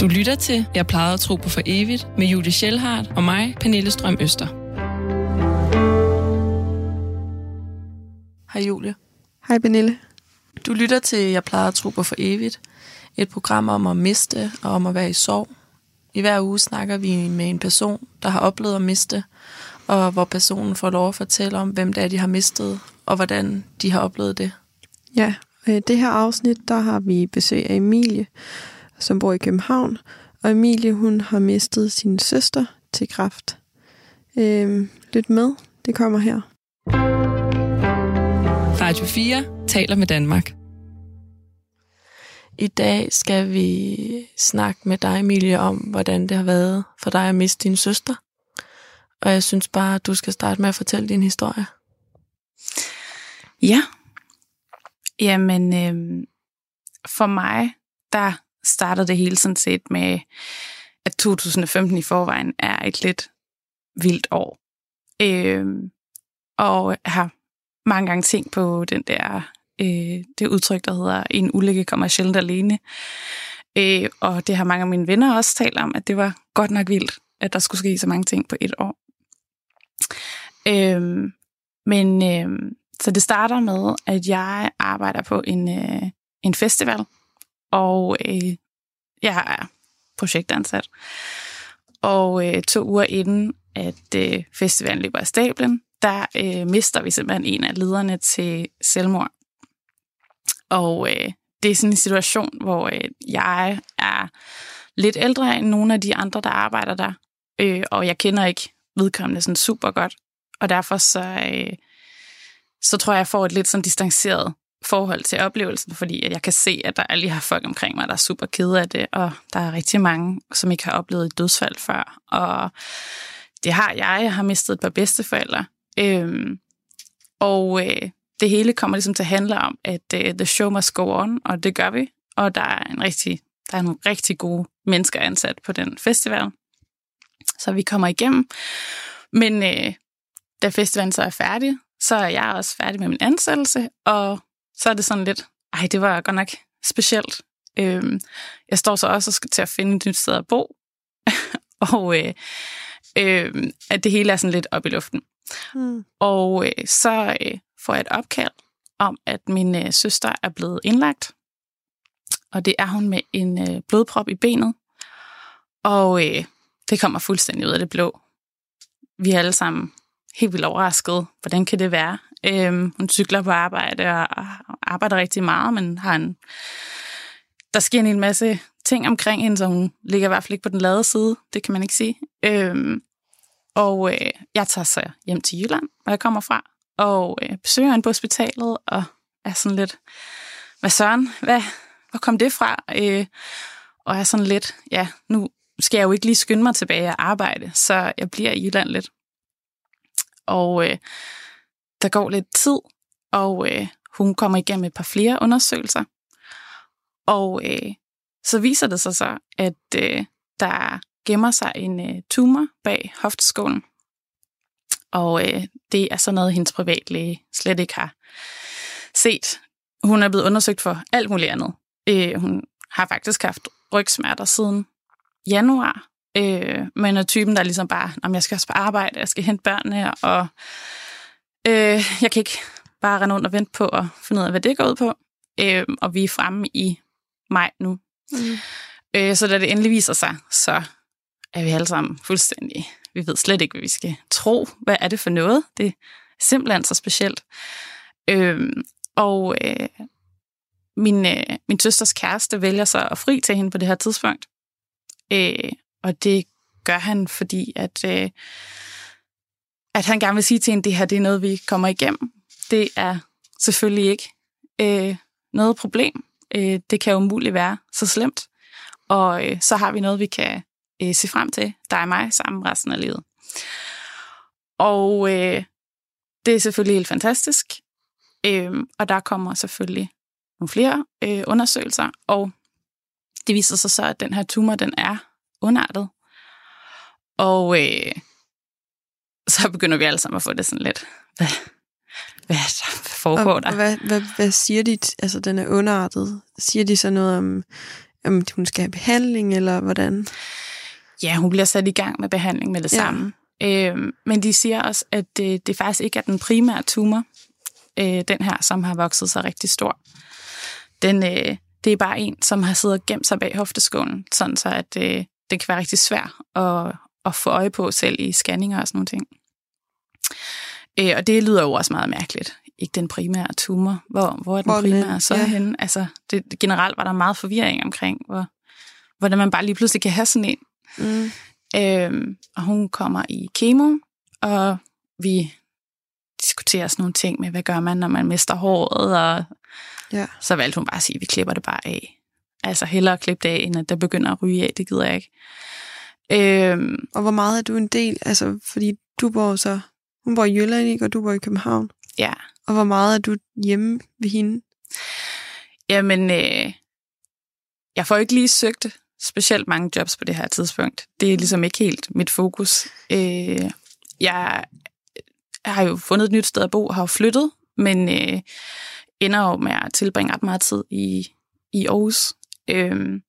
Du lytter til Jeg plejede at tro på for evigt med Julie Schellhardt og mig, Pernille Strøm Øster. Hej Julie. Hej Pernille. Du lytter til Jeg plejede at tro på for evigt. Et program om at miste og om at være i sorg. I hver uge snakker vi med en person, der har oplevet at miste, og hvor personen får lov at fortælle om, hvem det er, de har mistet, og hvordan de har oplevet det. Ja, i det her afsnit, der har vi besøg af Emilie, som bor i København. Og Emilie, hun har mistet sin søster til kræft. Øhm, lyt med, det kommer her. Radio 4 taler med Danmark. I dag skal vi snakke med dig, Emilie, om, hvordan det har været for dig at miste din søster. Og jeg synes bare, at du skal starte med at fortælle din historie. Ja. Jamen, øh, for mig, der startede det hele sådan set med, at 2015 i forvejen er et lidt vildt år. Øh, og jeg har mange gange tænkt på den der, øh, det udtryk, der hedder, en ulykke kommer sjældent alene. Øh, og det har mange af mine venner også talt om, at det var godt nok vildt, at der skulle ske så mange ting på et år. Øh, men øh, så det starter med, at jeg arbejder på en, øh, en festival, og øh, jeg er projektansat. Og øh, to uger inden, at øh, festivalen løber af stablen, der øh, mister vi simpelthen en af lederne til selvmord. Og øh, det er sådan en situation, hvor øh, jeg er lidt ældre end nogle af de andre, der arbejder der. Øh, og jeg kender ikke vedkommende sådan super godt. Og derfor så, øh, så tror jeg, jeg får et lidt sådan distanceret forhold til oplevelsen, fordi jeg kan se, at der lige har folk omkring mig, der er super kede af det, og der er rigtig mange, som ikke har oplevet et dødsfald før. Og det har jeg. Jeg har mistet et par bedsteforældre. Øhm, og øh, det hele kommer ligesom til at handle om, at øh, the show must go on, og det gør vi. Og der er en rigtig, der er nogle rigtig gode mennesker ansat på den festival. Så vi kommer igennem. Men øh, da festivalen så er færdig, så er jeg også færdig med min ansættelse, og så er det sådan lidt, ej, det var godt nok specielt. Øhm, jeg står så også og skal til at finde et nyt sted at bo, og øh, øh, at det hele er sådan lidt op i luften. Mm. Og øh, så øh, får jeg et opkald om, at min øh, søster er blevet indlagt, og det er hun med en øh, blodprop i benet, og øh, det kommer fuldstændig ud af det blå. Vi er alle sammen helt vildt overrasket. Hvordan kan det være? Øhm, hun cykler på arbejde og arbejder rigtig meget, men har en, der sker en masse ting omkring hende, så hun ligger i hvert fald ikke på den lade side. Det kan man ikke sige. Øhm, og øh, jeg tager så hjem til Jylland, hvor jeg kommer fra, og øh, besøger hende på hospitalet, og er sådan lidt, hvad søren, hvad, hvor kom det fra? Øh, og er sådan lidt, ja, nu skal jeg jo ikke lige skynde mig tilbage og arbejde, så jeg bliver i Jylland lidt. Og øh, der går lidt tid, og øh, hun kommer igennem et par flere undersøgelser. Og øh, så viser det sig så, at øh, der gemmer sig en øh, tumor bag hofteskålen. Og øh, det er sådan noget, hendes privatlæge slet ikke har set. Hun er blevet undersøgt for alt muligt andet. Øh, hun har faktisk haft rygsmerter siden januar, øh, men er typen, der ligesom bare, om jeg skal også på arbejde, jeg skal hente børnene, og Øh, jeg kan ikke bare rende rundt og vente på at finde ud af, hvad det går ud på. Øh, og vi er fremme i maj nu. Mm. Øh, så da det endelig viser sig, så er vi alle sammen fuldstændig... Vi ved slet ikke, hvad vi skal tro. Hvad er det for noget? Det er simpelthen så specielt. Øh, og øh, min, øh, min søsters kæreste vælger så at fri til hende på det her tidspunkt. Øh, og det gør han, fordi at... Øh, at han gerne vil sige til en, at det her det er noget, vi kommer igennem. Det er selvfølgelig ikke øh, noget problem. Øh, det kan jo umuligt være så slemt. Og øh, så har vi noget, vi kan øh, se frem til, dig og mig, sammen resten af livet. Og øh, det er selvfølgelig helt fantastisk. Øh, og der kommer selvfølgelig nogle flere øh, undersøgelser, og det viser sig så, at den her tumor, den er ondartet. Og øh, så begynder vi alle sammen at få det sådan lidt, hvad, hvad, der, foregår der? Hvad, hvad, hvad siger de, altså den er underartet? Siger de så noget om, om hun skal have behandling, eller hvordan? Ja, hun bliver sat i gang med behandling med det Ja. samme. Øh, men de siger også, at det, det faktisk ikke er den primære tumor, øh, den her, som har vokset sig rigtig stor. Den, øh, det er bare en, som har siddet og gemt sig bag hofteskålen, sådan så at øh, det kan være rigtig svært at, at få øje på selv i scanninger og sådan nogle ting. Øh, og det lyder jo også meget mærkeligt. Ikke den primære tumor. Hvor, hvor er den Hvor primære så Ja. henne? Altså, det, generelt var der meget forvirring omkring, hvor, hvordan man bare lige pludselig kan have sådan en. Mm. Øhm, og hun kommer i kemo, og vi diskuterer sådan nogle ting med, hvad gør man, når man mister håret, og Ja. så valgte hun bare at sige, at vi klipper det bare af. Altså hellere klippe det af, end at det begynder at ryge af, det gider jeg ikke. Øhm, Og hvor meget er du en del? Altså, fordi du bor så... Hun bor i Jylland, ikke? Og du bor i København. ja, Og hvor meget er du hjemme ved hende? jamen, øh, jeg får ikke lige søgt specielt mange jobs på det her tidspunkt. Det er ligesom ikke helt mit fokus. Øh, jeg har jo fundet et nyt sted at bo, har jo flyttet, men øh, ender jo med at tilbringe ret meget tid i, i Aarhus. Øhm,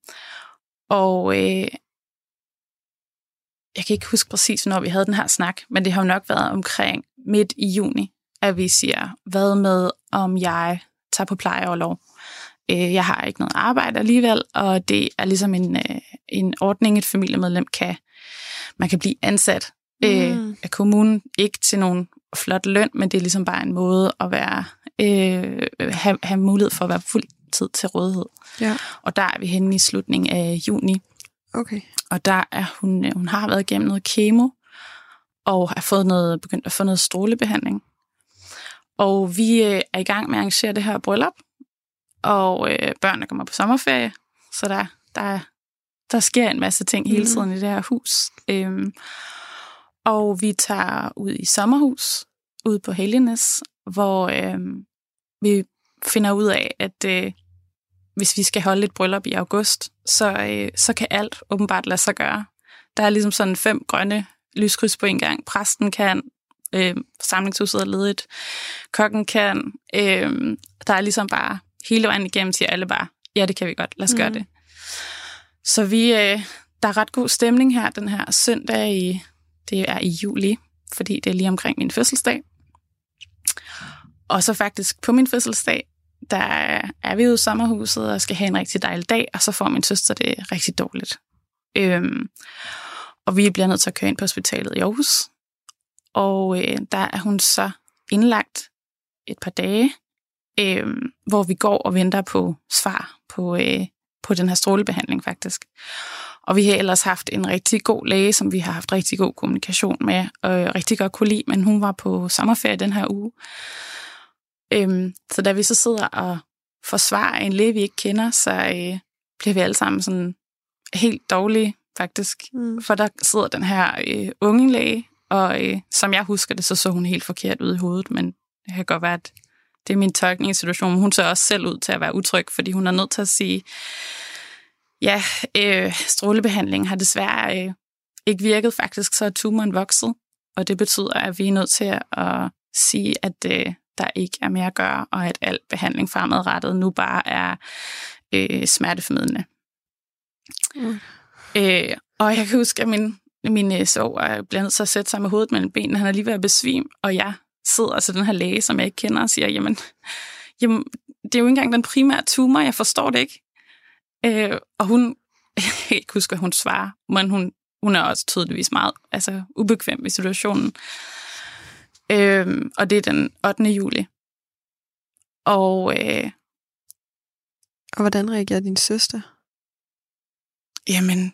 og øh, jeg kan ikke huske præcis, når vi havde den her snak, men det har jo nok været omkring midt i juni, at vi siger, hvad med, om jeg tager på plejeoverlov. Øh, jeg har ikke noget arbejde alligevel, og det er ligesom en, øh, en ordning, et familiemedlem kan, man kan blive ansat øh, Mm. af kommunen, ikke til nogen flot løn, men det er ligesom bare en måde at være, øh, have, have mulighed for at være fuld tid til rådighed. Ja. Og der er vi henne i slutningen af juni, Okay. og der er hun, øh, hun har været igennem noget kemo, og har fået noget, begyndt at få noget strålebehandling. Og vi øh, er i gang med at arrangere det her bryllup, og øh, børnene kommer på sommerferie, så der, der, der sker en masse ting hele Mhm. tiden i det her hus. Øhm, og vi tager ud i sommerhus, ude på Helgenes, hvor øh, vi finder ud af, at øh, hvis vi skal holde et bryllup i august, så, øh, så kan alt åbenbart lade sig gøre. Der er ligesom sådan fem grønne lyskryds på en gang. Præsten kan, øh, samlingshuset er ledigt, kokken kan. Øh, der er ligesom bare hele vejen igennem, siger alle bare, ja, det kan vi godt, lad os mm. gøre Mhm. det. Så vi, øh, der er ret god stemning her den her søndag i, det er i juli, fordi det er lige omkring min fødselsdag. Og så faktisk på min fødselsdag, der er vi ude i sommerhuset og skal have en rigtig dejlig dag, og så får min søster det rigtig dårligt. Øhm, og vi bliver nødt til at køre ind på hospitalet i Aarhus. Og øh, der er hun så indlagt et par dage, øh, hvor vi går og venter på svar på, øh, på den her strålebehandling faktisk. Og vi har ellers haft en rigtig god læge, som vi har haft rigtig god kommunikation med, og rigtig godt kunne lide, men hun var på sommerferie den her uge. Øhm, så da vi så sidder og forsvarer en læge, vi ikke kender, så øh, bliver vi alle sammen sådan helt dårlige, faktisk. Mm. For der sidder den her øh, unge læge, og øh, som jeg husker det, så så hun helt forkert ud i hovedet, men det kan godt være, at det er min tolkning i situationen. Hun så også selv ud til at være utryg, fordi hun er nødt til at sige, ja, øh, strålebehandling har desværre øh, ikke virket. Faktisk så er tumoren vokset, og det betyder, at vi er nødt til at sige, at øh, der ikke er mere at gøre, og at al behandling fremadrettet nu bare er øh, smerteformidlende. Mm. Øh, og jeg kan huske, at min, min øh, sover bliver nødt til at sætte sig med hovedet mellem benene. Han er lige ved at besvime, og jeg sidder altså den her læge, som jeg ikke kender, og siger, jamen, jamen det er jo ikke engang den primære tumor, jeg forstår det ikke. Øh, og hun, jeg kan ikke huske, hvad hun svarer, men hun, hun er også tydeligvis meget altså, ubekvem i situationen. Øh, og det er den 8. juli. Og øh, Og hvordan reagerer din søster? jamen,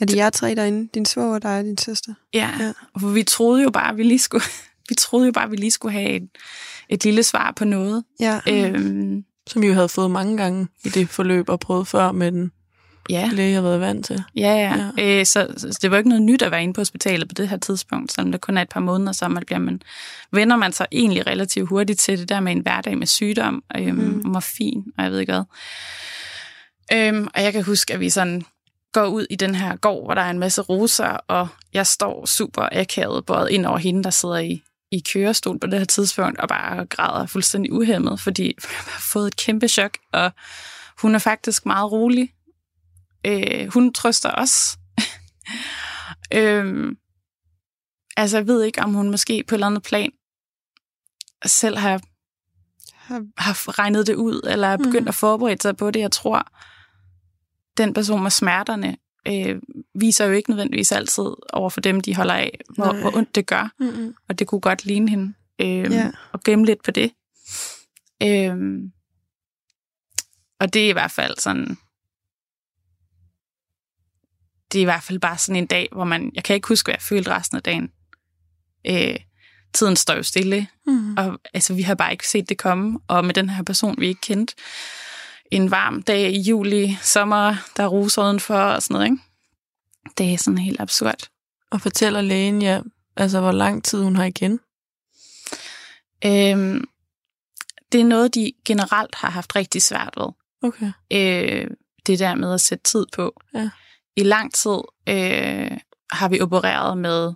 Er det jer tre derinde? Din svoger og dig og din søster? Ja, Ja. ja. for vi troede jo bare, at vi lige skulle, vi troede jo bare, at vi lige skulle have et, et lille svar på noget. Ja. Øhm, Som vi jo havde fået mange gange i det forløb og prøvet før med den ja, læge, jeg har været vant til. ja, ja. ja. Øh, så, så det var ikke noget nyt at være inde på hospitalet på det her tidspunkt, selvom det kun er et par måneder, så man bliver man, vender man sig egentlig relativt hurtigt til det der med en hverdag med sygdom, øhm, Mm. morfin, og jeg ved ikke hvad. Øhm, og jeg kan huske, at vi sådan går ud i den her gård, hvor der er en masse roser, og jeg står super akavet bøjet ind over hende, der sidder i, i kørestol på det her tidspunkt, og bare græder fuldstændig uhemmet, fordi jeg har fået et kæmpe chok, og hun er faktisk meget rolig. Øh, hun trøster os. øhm, altså, jeg ved ikke, om hun måske på et eller andet plan selv har, Har- regnet det ud, eller er begyndt Mhm. at forberede sig på det. Jeg tror, den person med smerterne øh, viser jo ikke nødvendigvis altid over for dem, de holder af, hvor, Nej. hvor ondt det gør. Mm-hmm. Og det kunne godt ligne hende. Øh, Ja. Og gemme lidt på det. Øhm, og det er i hvert fald sådan... Det er i hvert fald bare sådan en dag, hvor man... Jeg kan ikke huske, hvad jeg følte resten af dagen. Øh, tiden står jo stille, Mm-hmm. og altså, vi har bare ikke set det komme. Og med den her person, vi ikke kendte, en varm dag i juli, sommer, der er roser udenfor og sådan noget, ikke? Det er sådan helt absurd. Og fortæller lægen, ja, altså hvor lang tid hun har igen. Øhm, det er noget, de generelt har haft rigtig svært ved. Okay. øh, det der med at sætte tid på. Ja. I lang tid øh, har vi opereret med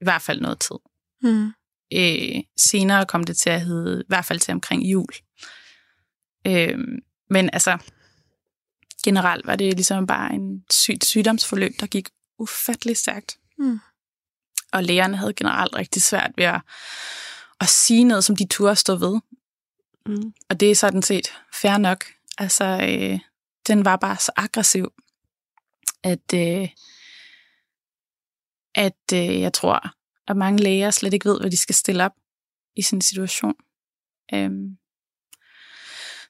i hvert fald noget tid. Mm. Øh, senere kom det til at hedde, i hvert fald til omkring jul. Øh, men altså, generelt var det ligesom bare en sygt sygdomsforløb, der gik ufattelig stærkt. Mm. Og lægerne havde generelt rigtig svært ved at, at sige noget, som de turde stå ved. Mm. Og det er sådan set fair nok. Altså, øh, den var bare så aggressiv, at, øh, at øh, jeg tror, at mange læger slet ikke ved, hvad de skal stille op i sådan en situation. Øhm,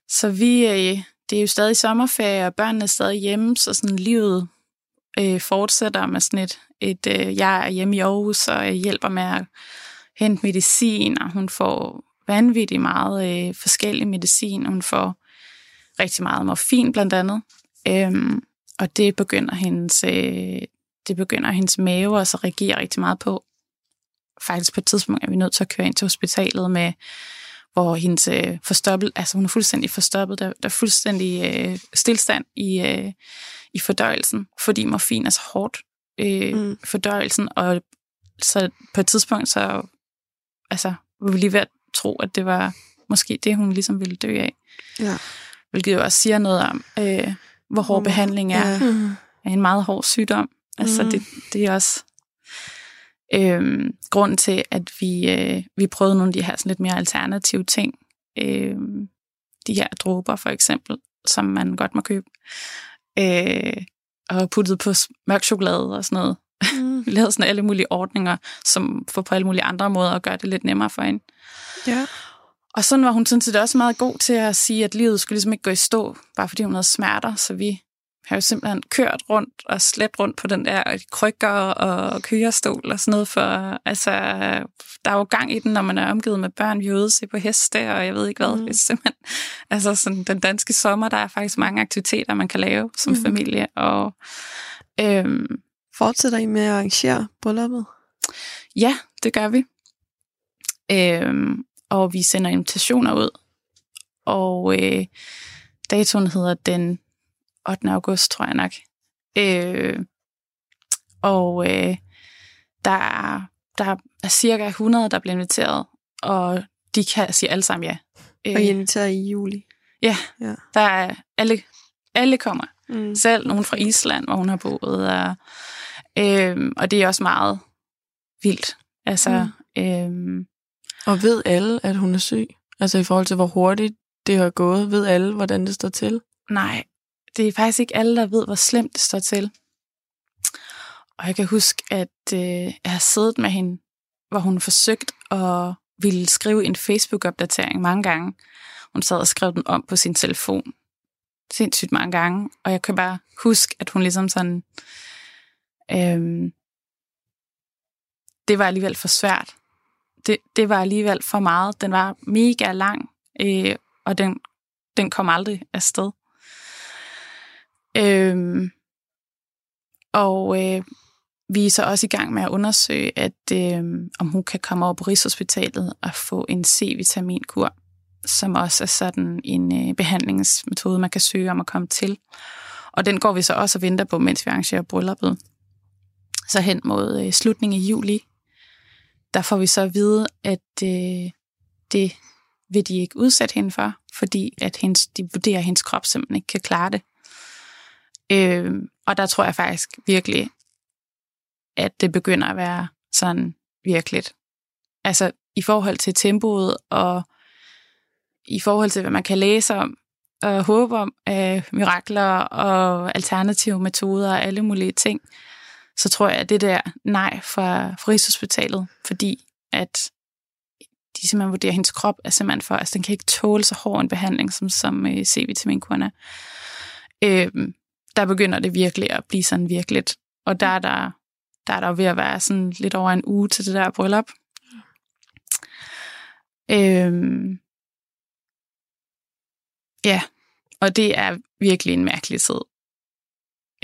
så vi, øh, det er jo stadig sommerferie, og børnene er stadig hjemme, så sådan livet øh, fortsætter med sådan et, et øh, jeg er hjemme i Aarhus, og jeg hjælper med at hente medicin, og hun får vanvittigt meget øh, forskellig medicin. Hun får rigtig meget morfin blandt andet. Øhm, og det begynder hendes, øh, det begynder hendes mave også at reagere rigtig meget på. Faktisk på et tidspunkt er vi nødt til at køre ind til hospitalet med, hvor hendes øh, forstoppet, altså hun er fuldstændig forstoppet, der, der er fuldstændig øh, stillstand i, øh, i fordøjelsen, fordi morfin er så hårdt øh, Mm. fordøjelsen, og så på et tidspunkt, så altså, var vi lige ved at tro, at det var måske det, hun ligesom ville dø af. Ja. Hvilket jo også siger noget om, øh, hvor hård Hvor- behandling er Ja. Mm. af en meget hård sygdom. Altså, Mhm. det, det er også øhm, grunden til, at vi, øh, vi prøvede nogle af de her sådan lidt mere alternative ting. Øhm, de her dråber, for eksempel, som man godt må købe. Øh, og puttet på mørk chokolade og sådan noget. Mm. Vi lavede sådan alle mulige ordninger, som får på alle mulige andre måder at gøre det lidt nemmere for hende. Ja. Og sådan var hun sådan set også meget god til at sige, at livet skulle ligesom ikke gå i stå, bare fordi hun havde smerter. Så vi har jo simpelthen kørt rundt og slæbt rundt på den der krykker og kørestol og sådan noget. For altså, der er jo gang i den, når man er omgivet med børn. Vi er ude se på heste, og jeg ved ikke hvad. Mm. Det er simpelthen, altså sådan, den danske sommer, der er faktisk mange aktiviteter, man kan lave som mm. familie. Og øhm, Fortsætter I med at arrangere brylluppet? Ja, det gør vi. Øhm, og vi sender invitationer ud. Og øh, datoen hedder den 8. august, tror jeg nok. Øh, og øh, der, er, der er cirka 100, der bliver inviteret, og de kan sige alle sammen ja. Og I inviterer i juli? ja, Ja. der er alle, alle kommer. Mm. Selv nogen fra Island, hvor hun har boet. Og, øhm, og det er også meget vildt. Altså, mm. øhm, og ved alle, at hun er syg? Altså i forhold til, hvor hurtigt det har gået, ved alle, hvordan det står til? nej, det er faktisk ikke alle, der ved, hvor slemt det står til. Og jeg kan huske, at øh, jeg har siddet med hende, hvor hun forsøgt at ville skrive en Facebook-opdatering mange gange. Hun sad og skrev den om på sin telefon. Sindssygt mange gange. Og jeg kan bare huske, at hun ligesom sådan... Øhm, det var alligevel for svært. Det, det var alligevel for meget. Den var mega lang, øh, og den, den kom aldrig afsted. Øhm, og øh, vi er så også i gang med at undersøge, at øh, om hun kan komme over på Rigshospitalet og få en C-vitaminkur, som også er sådan en øh, behandlingsmetode, man kan søge om at komme til. Og den går vi så også og venter på, mens vi arrangerer brylluppet. Så hen mod øh, slutningen af juli, der får vi så at vide, at øh, det vil de ikke udsætte hende for, fordi at hendes, de vurderer, at hendes krop simpelthen ikke kan klare det. Øh, og der tror jeg faktisk virkelig, at det begynder at være sådan virkeligt. Altså i forhold til tempoet og i forhold til, hvad man kan læse om og håbe om af mirakler og alternative metoder og alle mulige ting, så tror jeg, at det der nej fra, fra Rigshospitalet, fordi at de simpelthen vurderer, at hendes krop er simpelthen for, altså den kan ikke tåle så hård en behandling, som, som øh, C-vitaminkurerne. Øh, der begynder det virkelig at blive sådan virkeligt. Og der er der, der er der ved at være sådan lidt over en uge til det der bryllup. Øhm, ja, og det er virkelig en mærkelig tid.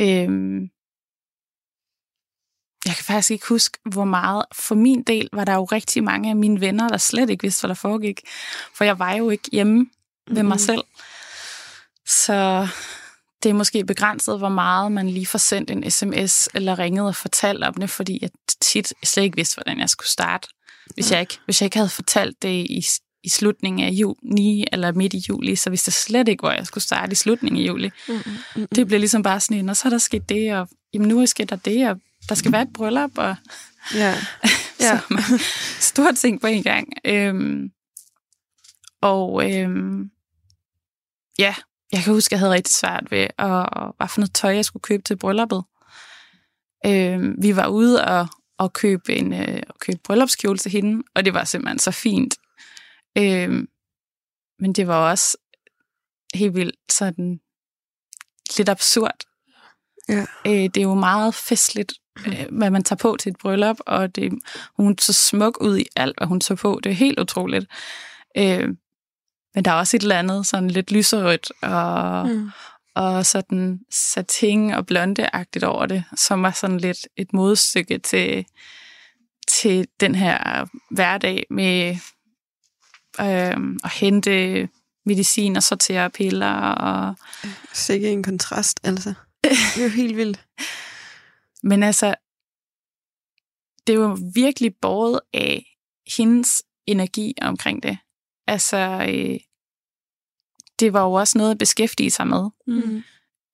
Øhm, jeg kan faktisk ikke huske, hvor meget. For min del var der jo rigtig mange af mine venner, der slet ikke vidste, hvad der foregik. For jeg var jo ikke hjemme ved mig selv. Så det er måske begrænset, hvor meget man lige får sendt en sms eller ringet og fortalt om det, fordi jeg tit slet ikke vidste, hvordan jeg skulle starte. Hvis, jeg ikke, hvis jeg ikke havde fortalt det i, i slutningen af juni eller midt i juli, så vidste jeg slet ikke, hvor jeg skulle starte i slutningen af juli. Mm-hmm. Det blev ligesom bare sådan en, og så er der sket det, og jamen, nu er sket der det, og der skal være et bryllup, og Ja. ja. Så man, stort ting på en gang. Øhm, og øhm, ja, jeg kan huske, jeg havde rigtig svært ved, at, hvad for noget tøj, jeg skulle købe til brylluppet. Øhm, vi var ude og, og købe en øh, købe bryllupskjole til hende, og det var simpelthen så fint. Øhm, men det var også helt vildt sådan lidt absurd. Ja. Øh, det er jo meget festligt, øh, hvad man tager på til et bryllup, og det, hun så smuk ud i alt, hvad hun tager på. Det er helt utroligt. Øh, men der er også et eller andet sådan lidt lyserødt og. Mm. og sådan satin og blondeagtigt over det, som var sådan lidt et modstykke til, til den her hverdag med øh, at hente medicin og sortere piller og Sikke en kontrast, altså. Det er jo helt vildt. Men altså, det er jo virkelig båret af hendes energi omkring det. Altså, øh, det var jo også noget at beskæftige sig med. Mm.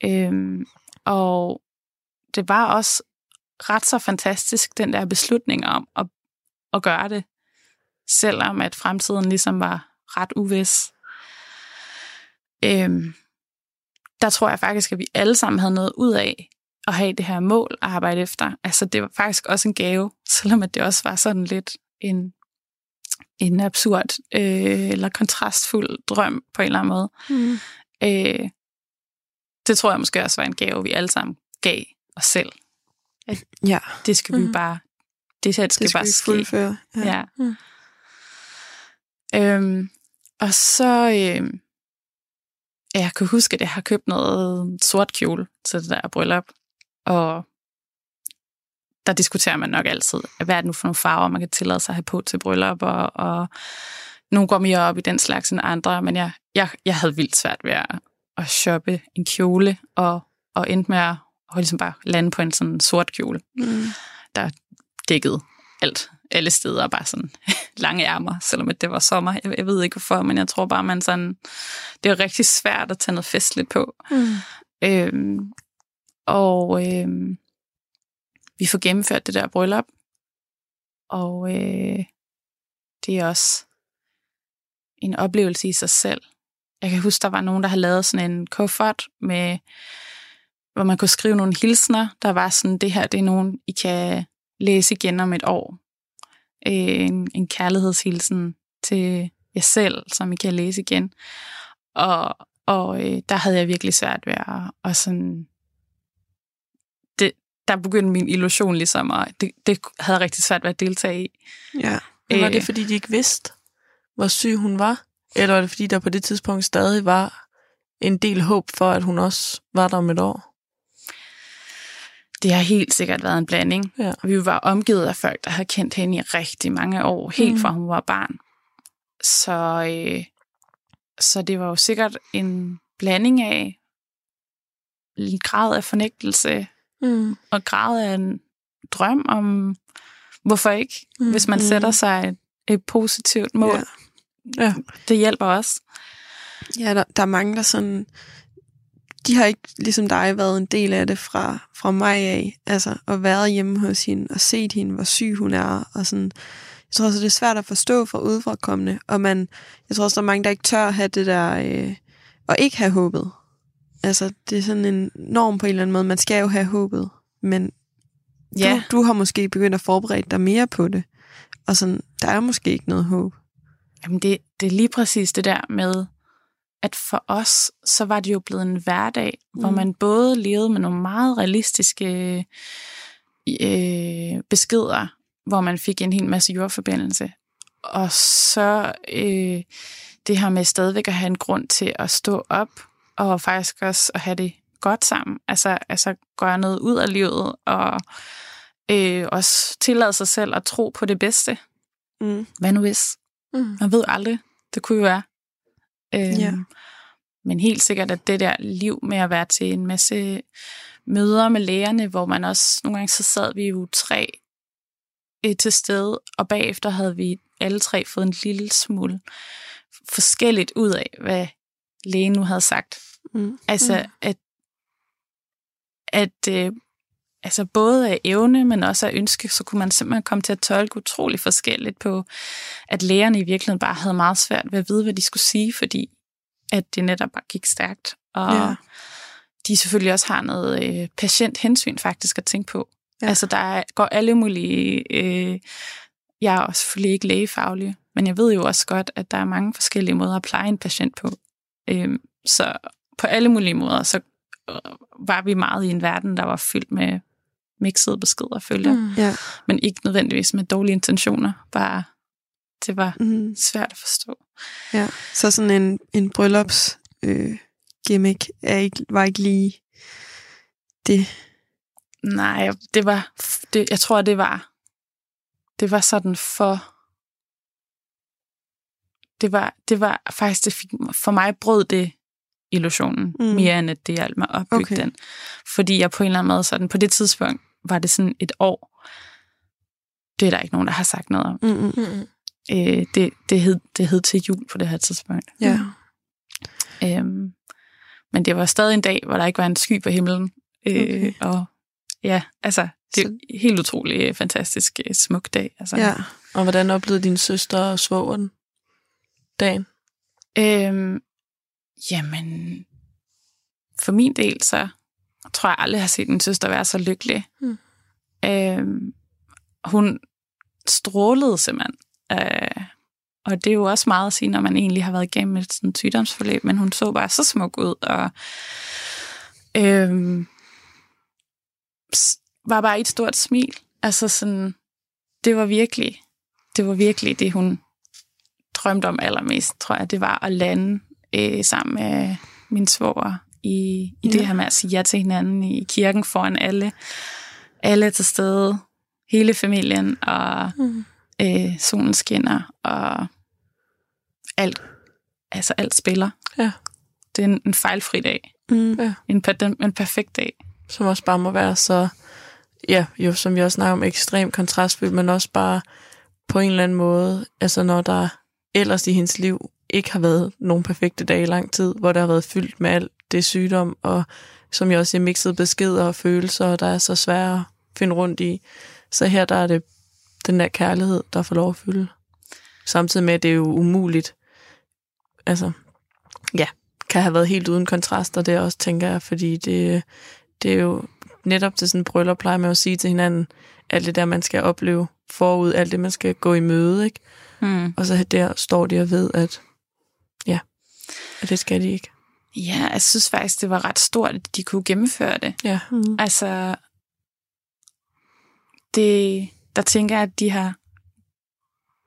Øhm, og det var også ret så fantastisk, den der beslutning om at, at gøre det, selvom at fremtiden ligesom var ret uvis. Øhm, der tror jeg faktisk, at vi alle sammen havde noget ud af at have det her mål at arbejde efter. Altså det var faktisk også en gave, selvom at det også var sådan lidt en, en absurd øh, eller kontrastfuld drøm på en eller anden måde. Mm. Øh, det tror jeg måske også var en gave, vi alle sammen gav os selv. Ja, Det skal mm. vi Mhm. bare, det her skal, det skal bare ske. fuldføre. Ja. Mm. Øhm, og så, øhm, jeg kan huske, at jeg har købt noget sort kjole til det der bryllup, og der diskuterer man nok altid, hvad er det nu for nogle farver, man kan tillade sig at have på til bryllup, og, og nogle går mere op i den slags end andre, men jeg, jeg, jeg havde vildt svært ved at, at shoppe en kjole, og, og endte med at, at ligesom bare lande på en sådan sort kjole Mm. dækket alt, alle steder, bare sådan lange ærmer, selvom det var sommer. Jeg, jeg ved ikke hvorfor, men jeg tror bare, man sådan, det er rigtig svært at tage noget festligt på. Mm. Øhm, og øhm, vi får gennemført det der bryllup, og øh, det er også en oplevelse i sig selv. Jeg kan huske, der var nogen, der havde lavet sådan en kuffert med, hvor man kunne skrive nogle hilsner. Der var sådan, det her, det er nogen, I kan læse igen om et år. Øh, en, en kærlighedshilsen til jer selv, som I kan læse igen. Og, og øh, der havde jeg virkelig svært ved at, og sådan... Det, der begyndte min illusion ligesom, og det, det havde jeg rigtig svært ved at deltage i. Ja. Men var Øh. det, fordi de ikke vidste, hvor syg hun var? Eller var det, fordi der på det tidspunkt stadig var en del håb for, at hun også var der om et år? Det har helt sikkert været en blanding. Ja. Vi var omgivet af folk, der havde kendt hende i rigtig mange år, helt Mm. fra hun var barn. Så, øh, så det var jo sikkert en blanding af en grad af fornægtelse Mm. og grad af en drøm om, hvorfor ikke, mm. hvis man Mm. sætter sig et, et positivt mål. Ja. Ja. Det hjælper også. Ja, der, der er mange, der sådan de har ikke ligesom dig været en del af det fra, fra mig af. Altså at være hjemme hos hende og set hende, hvor syg hun er. Og sådan. Jeg tror også, det er svært at forstå for udefrakommende. Og man, jeg tror også, der er mange, der ikke tør have det der, øh, og ikke have håbet. Altså, det er sådan en norm på en eller anden måde. Man skal jo have håbet. Men Ja. du, du har måske begyndt at forberede dig mere på det. Og sådan, der er måske ikke noget håb. Jamen det, det er lige præcis det der med, at for os, så var det jo blevet en hverdag, mm. hvor man både levede med nogle meget realistiske øh, beskeder, hvor man fik en hel masse jordforbindelse. Og så øh, det her med stadigvæk at have en grund til at stå op, og faktisk også at have det godt sammen. Altså, altså gøre noget ud af livet, og øh, også tillade sig selv at tro på det bedste. Mm. Hvad nu hvis? Mm. Man ved aldrig. Det kunne jo være. Øhm, Ja. Men helt sikkert, at det der liv med at være til en masse møder med lægerne, hvor man også, nogle gange så sad vi jo tre øh, til stede, og bagefter havde vi alle tre fået en lille smule forskelligt ud af, hvad lægen nu havde sagt. Mm. Altså, mm. at, at øh, altså både af evne, men også af ønske, så kunne man simpelthen komme til at tolke utrolig forskelligt på, at lægerne i virkeligheden bare havde meget svært ved at vide, hvad de skulle sige, fordi at det netop bare gik stærkt. Og Ja. de selvfølgelig også har noget øh, patienthensyn faktisk at tænke på. Ja. Altså, der er, går alle mulige... Øh, jeg er også selvfølgelig ikke lægefaglig, men jeg ved jo også godt, at der er mange forskellige måder at pleje en patient på. Øhm, så på alle mulige måder, så øh, var vi meget i en verden, der var fyldt med mixede beskeder, følger. Mm. Ja. Men ikke nødvendigvis med dårlige intentioner. Bare, det var Mm. svært at forstå. Ja, så sådan en, en bryllups øh, gimmick er ikke, var ikke lige det. Nej, det var, det, jeg tror, det var, det var sådan for, det var, det var faktisk, det fik, for mig brød det illusionen, Mm. mere end at det hjalp mig at opbygge okay. den. Fordi jeg på en eller anden måde, sådan, på det tidspunkt, var det sådan et år, det er der ikke nogen, der har sagt noget om. Mm-mm. Mm. Øh, det, det, hed, det hed til jul på det her tidspunkt. Ja. Øhm, men det var stadig en dag, hvor der ikke var en sky på himlen. Øh, Okay. Og ja, altså, det er Så- helt utrolig øh, fantastisk øh, smuk dag. Altså. ja. Og hvordan oplevede din søster og svoger den dagen? Øhm, jamen, for min del, så tror jeg aldrig, har set min søster være så lykkelig. Mm. Øhm, hun strålede simpelthen. Øh, og det er jo også meget at sige, når man egentlig har været igennem et sådan sygdomsforløb, men hun så bare så smuk ud, og s- var bare et stort smil. Altså sådan, det var virkelig, det var virkelig det, hun drømte om allermest, tror jeg, det var at lande øh, sammen med min svoger i, i ja. Ja. det her med at sige ja til hinanden i kirken foran alle. Alle er til stede, hele familien, og Mm. øh, solen skinner, og alt, altså alt spiller. Ja. Det er en, en fejlfri dag. Mm. En, per, den- en perfekt dag. Som også bare må være så, ja, jo, som vi også snakker om, ekstremt kontrastfyldt, men også bare på en eller anden måde, altså når der ellers i hendes liv ikke har været nogen perfekte dage i lang tid, hvor der har været fyldt med alt det sygdom, og som jeg også siger, mixede beskeder og følelser, der er så svære at finde rundt i. Så her der er det den der kærlighed, der får lov at fylde. Samtidig med, at det er jo umuligt, altså, ja, kan have været helt uden kontraster, det også, tænker jeg, fordi det, det er jo netop til sådan en bryllup, plejer man jo at sige til hinanden, alt det der, man skal opleve forud, alt det, man skal gå i møde, ikke? Mm. Og så der står de og ved, at ja, at det skal de ikke. Ja, jeg synes faktisk, det var ret stort, at de kunne gennemføre det. Ja. Mm. Altså, det, der tænker jeg, at de har,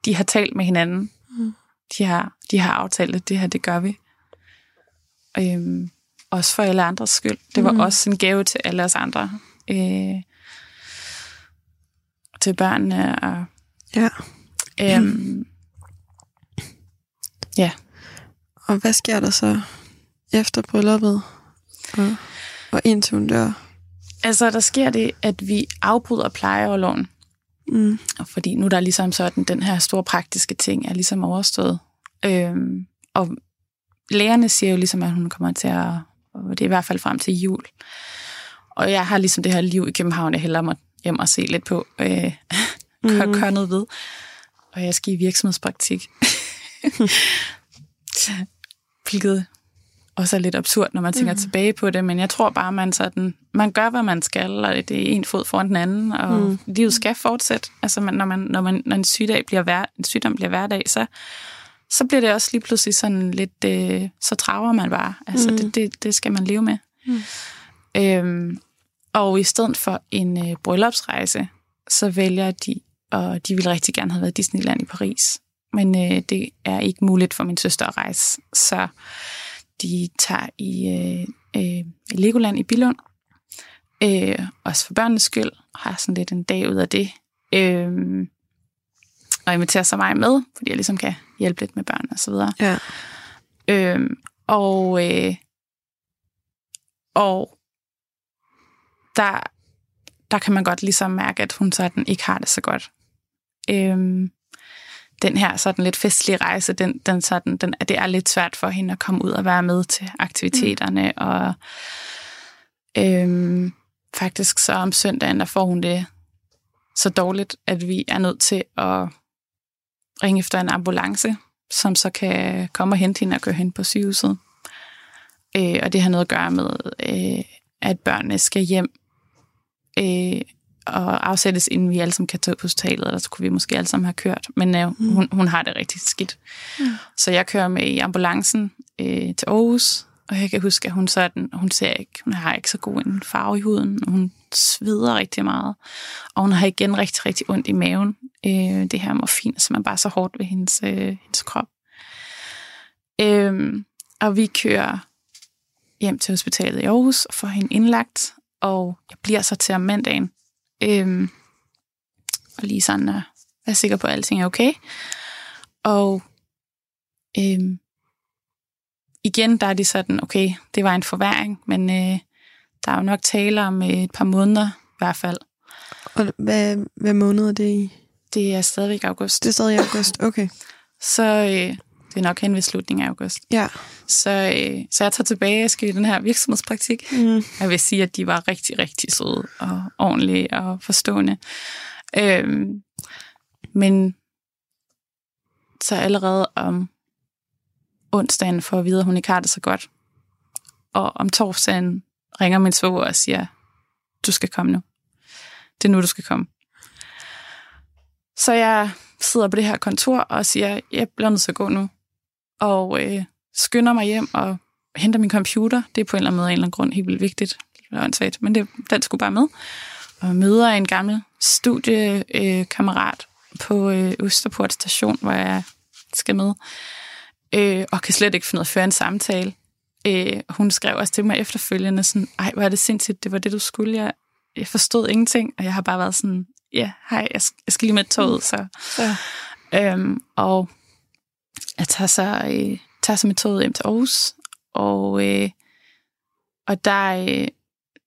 de har talt med hinanden. Mm. De, har, de har aftalt, at det her, det gør vi. Øhm, også for alle andres skyld. Det var Mm. mm. også en gave til alle os andre. Øh, til børnene. Og, Ja. øhm, Og hvad sker der så efter brylluppet? Og, og indtil hun dør? altså, der sker det, at vi afbryder plejeoverloven. Mm. Fordi nu er der ligesom sådan, den her store praktiske ting er ligesom overstået. Øhm, og lægerne siger jo ligesom, at hun kommer til at, og det er i hvert fald frem til jul. Og jeg har ligesom det her liv i København, jeg hellere må hjem og se lidt på, øh, mm. gør noget ved. Og jeg skal i virksomhedspraktik. Hvilket også er lidt absurd, når man tænker mm. tilbage på det, men jeg tror bare, man sådan, man gør, hvad man skal, og det er en fod foran den anden, og mm. livet skal fortsætte. Altså, man, når, man, når, man, når en, sygdag bliver hver, en sygdom bliver hverdag, så, så bliver det også lige pludselig sådan lidt, øh, så traver man bare. Altså, mm. det, det, det skal man leve med. Mm. Øhm, og i stedet for en øh, bryllupsrejse, så vælger de, og de ville rigtig gerne have været i Disneyland i Paris, men øh, det er ikke muligt for min søster at rejse, så de tager i øh, øh, Legoland i Bilund, øh, også for børnenes skyld, og har sådan lidt en dag ud af det. Øh, og inviterer så mig med, fordi jeg ligesom kan hjælpe lidt med børn og så videre. Ja. Øh, og, øh, og der, der kan man godt ligesom mærke, at hun sådan ikke har det så godt. Øh, den her sådan lidt festlige rejse, den, den sådan, den, det er lidt svært for hende at komme ud og være med til aktiviteterne, mm. og øhm, faktisk så om søndagen, der får hun det så dårligt, at vi er nødt til at ringe efter en ambulance, som så kan komme og hente hende og køre hende på sygehuset. Øh, og det har noget at gøre med, øh, at børnene skal hjem øh, og afsættes, inden vi alle sammen kan tage på hospitalet, eller så kunne vi måske alle sammen have kørt. Men øh, mm. hun, hun har det rigtig skidt. Mm. Så jeg kører med i ambulancen øh, til Aarhus, og jeg kan huske, at hun, sådan, hun ser ikke, hun har ikke så god en farve i huden, og hun sveder rigtig meget. Og hun har igen rigtig, rigtig ondt i maven. Øh, det her morfin, som er bare så hårdt ved hendes, øh, hendes krop. Øh, og vi kører hjem til hospitalet i Aarhus og får hende indlagt, og jeg bliver så til om mandagen, Øhm, og lige sådan at være sikker på, at alting er okay. Og øhm, igen, der er de sådan, okay, det var en forværing, men øh, der er jo nok tale om øh, et par måneder i hvert fald. Og hvad, hvad måned er det i? Det er stadigvæk august. Det er stadig august, okay. Så øh, det er nok hen ved slutningen af august. Ja. Så, øh, så jeg tager tilbage og skal i den her virksomhedspraktik. Mm. Jeg vil sige, at de var rigtig, rigtig søde og ordentlige og forstående. Øhm, men så allerede om onsdagen får at vide, at hun ikke har det så godt. Og om torsdagen ringer min svoger og siger, du skal komme nu. Det er nu, du skal komme. Så jeg sidder på det her kontor og siger, jeg bliver nødt til at gå nu og øh, skynder mig hjem og henter min computer. Det er på en eller anden måde en eller anden grund helt vildt vigtigt. Det er men det, den skulle bare med. Og møder en gammel studiekammerat øh, på øh, Østerport station, hvor jeg skal med. Øh, og kan slet ikke finde ud af at føre en samtale. Øh, hun skrev også til mig efterfølgende sådan, ej, hvor er det sindssygt, det var det, du skulle. Jeg, jeg forstod ingenting, og jeg har bare været sådan, ja, hej, jeg, jeg skal lige med toget, så. Ja. Øhm, og jeg tager så, øh, tager så med toget hjem til Aarhus, og, øh, og der, øh,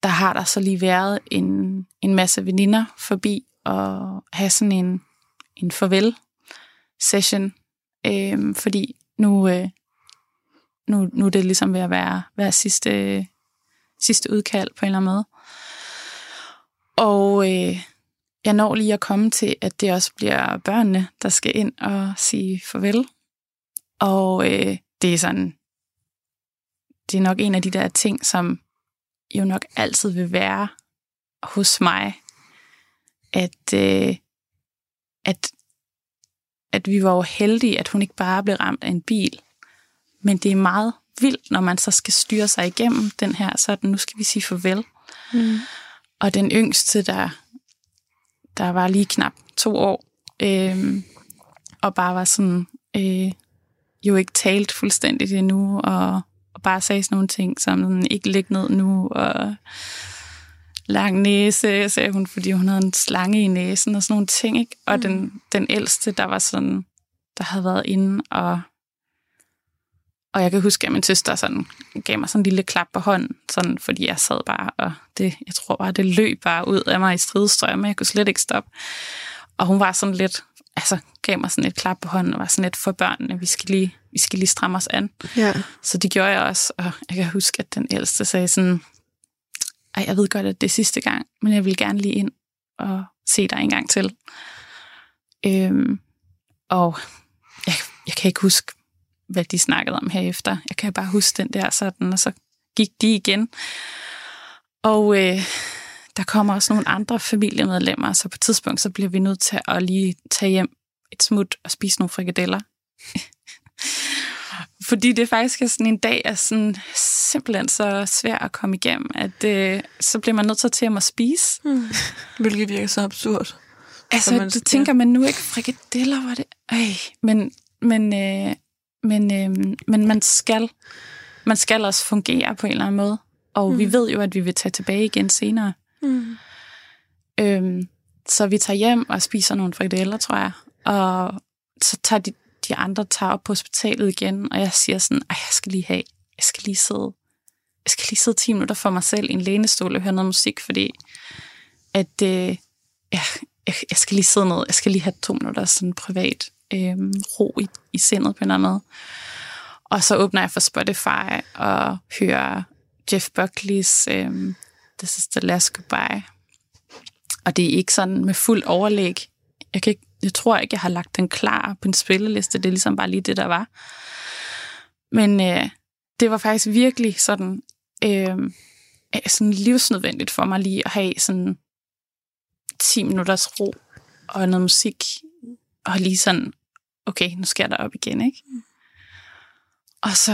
der har der så lige været en, en masse veninder forbi og have sådan en, en farvel-session, øh, fordi nu, øh, nu, nu er det ligesom ved at være, være sidste, sidste udkald på en eller anden måde. Og øh, jeg når lige at komme til, at det også bliver børnene, der skal ind og sige farvel og øh, det er sådan, det er nok en af de der ting, som jo nok altid vil være hos mig, at, øh, at, at vi var jo heldige, at hun ikke bare blev ramt af en bil. Men det er meget vildt, når man så skal styre sig igennem den her, sådan nu skal vi sige farvel. Mm. Og den yngste, der, der var lige knap to år, øh, og bare var sådan, øh, jo ikke talt fuldstændigt endnu, og, og bare sagde sådan nogle ting, som sådan, ikke ligge ned nu, og lang næse, sagde hun, fordi hun havde en slange i næsen, og sådan nogle ting, ikke? Og mm. den, den ældste, der var sådan, der havde været inde, og og jeg kan huske, at min søster sådan, gav mig sådan en lille klap på hånden, sådan, fordi jeg sad bare, og det, jeg tror bare, det løb bare ud af mig i stridstrømme. Jeg kunne slet ikke stoppe. Og hun var sådan lidt, altså, gav mig sådan et klap på hånden og var sådan lidt for børnene, vi skal lige, vi skal lige stramme os an. Ja. Så det gjorde jeg også, og jeg kan huske, at den ældste sagde sådan, ej, jeg ved godt, at det er sidste gang, men jeg vil gerne lige ind og se dig en gang til. Øhm, og jeg, jeg kan ikke huske, hvad de snakkede om herefter. Jeg kan bare huske den der sådan, og så gik de igen. Og øh, der kommer også nogle andre familiemedlemmer, så på et tidspunkt så bliver vi nødt til at lige tage hjem et smut og spise nogle frikadeller. Fordi det faktisk er sådan en dag, er sådan simpelthen så svær at komme igennem, at øh, så bliver man nødt til at og spise. Mm. Hvilket virker så absurd. Altså, Så man, man- det tænker man nu ikke, frikadeller var det... Ej, men, men, øh, men, øh, men man skal man skal også fungere på en eller anden måde. Og mm. vi ved jo, at vi vil tage tilbage igen senere. Mm. Øhm, så vi tager hjem og spiser nogle frikadeller, tror jeg. Og så tager de, de andre tager op på hospitalet igen, og jeg siger sådan, at jeg skal lige have, jeg skal lige sidde, jeg skal lige sidde 10 minutter for mig selv i en lænestol og høre noget musik, fordi at, øh, ja, jeg, jeg skal lige sidde ned, jeg skal lige have to minutter sådan privat øh, ro i, i sindet på en eller anden måde. Og så åbner jeg for Spotify og hører Jeff Buckley's øh, This is the last goodbye. Og det er ikke sådan med fuld overlæg. Jeg, kan ikke, jeg tror ikke, jeg har lagt den klar på en spilleliste. Det er ligesom bare lige det, der var. Men øh, det var faktisk virkelig sådan, øh, øh sådan livsnødvendigt for mig lige at have sådan 10 minutters ro og noget musik. Og lige sådan, okay, nu skal jeg op igen, ikke? Og så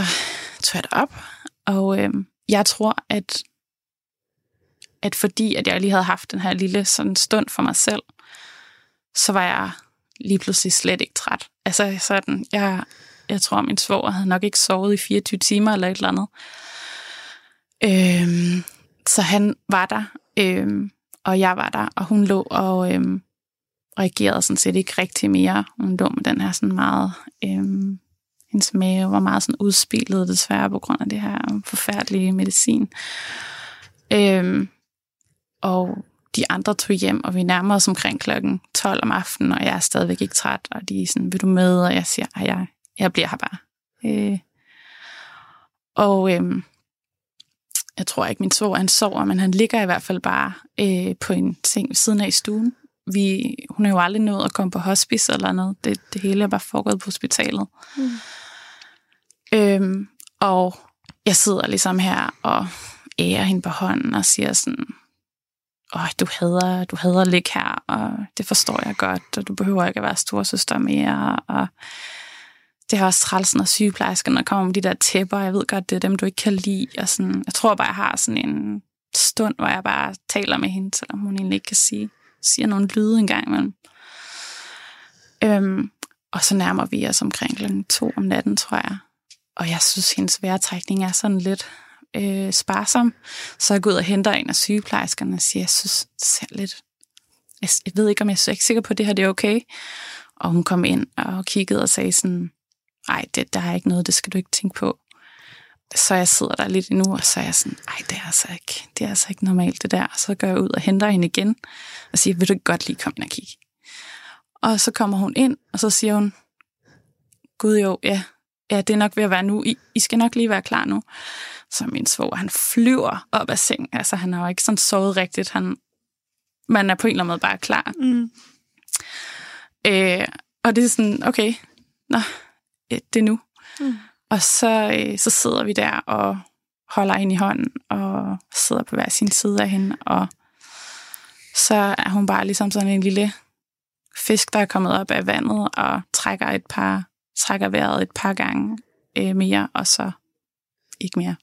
tog jeg op, og øh, jeg tror, at at fordi at jeg lige havde haft den her lille sådan stund for mig selv, så var jeg lige pludselig slet ikke træt. Altså sådan, jeg, jeg tror, min svoger havde nok ikke sovet i 24 timer eller et eller andet. Øhm, så han var der, øhm, og jeg var der, og hun lå og øhm, reagerede sådan set ikke rigtig mere. Hun lå med den her sådan meget... Øhm, hendes mave var meget sådan udspillet desværre på grund af det her forfærdelige medicin. Øhm, og de andre tog hjem, og vi nærmer os omkring klokken 12 om aftenen, og jeg er stadigvæk ikke træt, og de er sådan, vil du med? Og jeg siger, at jeg, jeg bliver her bare. Øh, og øhm, jeg tror ikke, min svoger han sover, men han ligger i hvert fald bare øh, på en seng ved siden af i stuen. Vi, hun er jo aldrig nået at komme på hospice eller noget. Det, det hele er bare foregået på hospitalet. Mm. Øhm, og jeg sidder ligesom her og ærer hende på hånden og siger sådan, Åh, du hader, du hader at ligge her, og det forstår jeg godt, og du behøver ikke at være storsøster mere, og det er også træls, når sygeplejerskerne kommer med de der tæpper, jeg ved godt, det er dem, du ikke kan lide, og sådan, jeg tror bare, jeg har sådan en stund, hvor jeg bare taler med hende, selvom hun egentlig ikke kan sige, siger nogle lyde en gang imellem. Øhm, og så nærmer vi os omkring klokken to om natten, tror jeg. Og jeg synes, hendes vejrtrækning er sådan lidt øh, sparsom. Så jeg går ud og henter en af sygeplejerskerne og siger, jeg synes, det ser lidt... Jeg, jeg ved ikke, om jeg er ikke sikker på, at det her det er okay. Og hun kom ind og kiggede og sagde sådan, ej, det, der er ikke noget, det skal du ikke tænke på. Så jeg sidder der lidt endnu, og så er jeg sådan, ej, det er altså ikke, det er altså ikke normalt det der. Og så går jeg ud og henter hende igen, og siger, vil du ikke godt lige komme ind og kigge? Og så kommer hun ind, og så siger hun, gud jo, ja, ja, det er nok ved at være nu. I, I skal nok lige være klar nu. Så min svoger, han flyver op af sengen. Altså, han har jo ikke sådan sovet rigtigt. Han, man er på en eller anden måde bare klar. Mm. Øh, og det er sådan, okay, nå, det er nu. Mm. Og så, øh, så sidder vi der og holder hende i hånden, og sidder på hver sin side af hende, og så er hun bare ligesom sådan en lille fisk, der er kommet op af vandet, og trækker et par, trækker vejret et par gange øh, mere, og så ikke mere.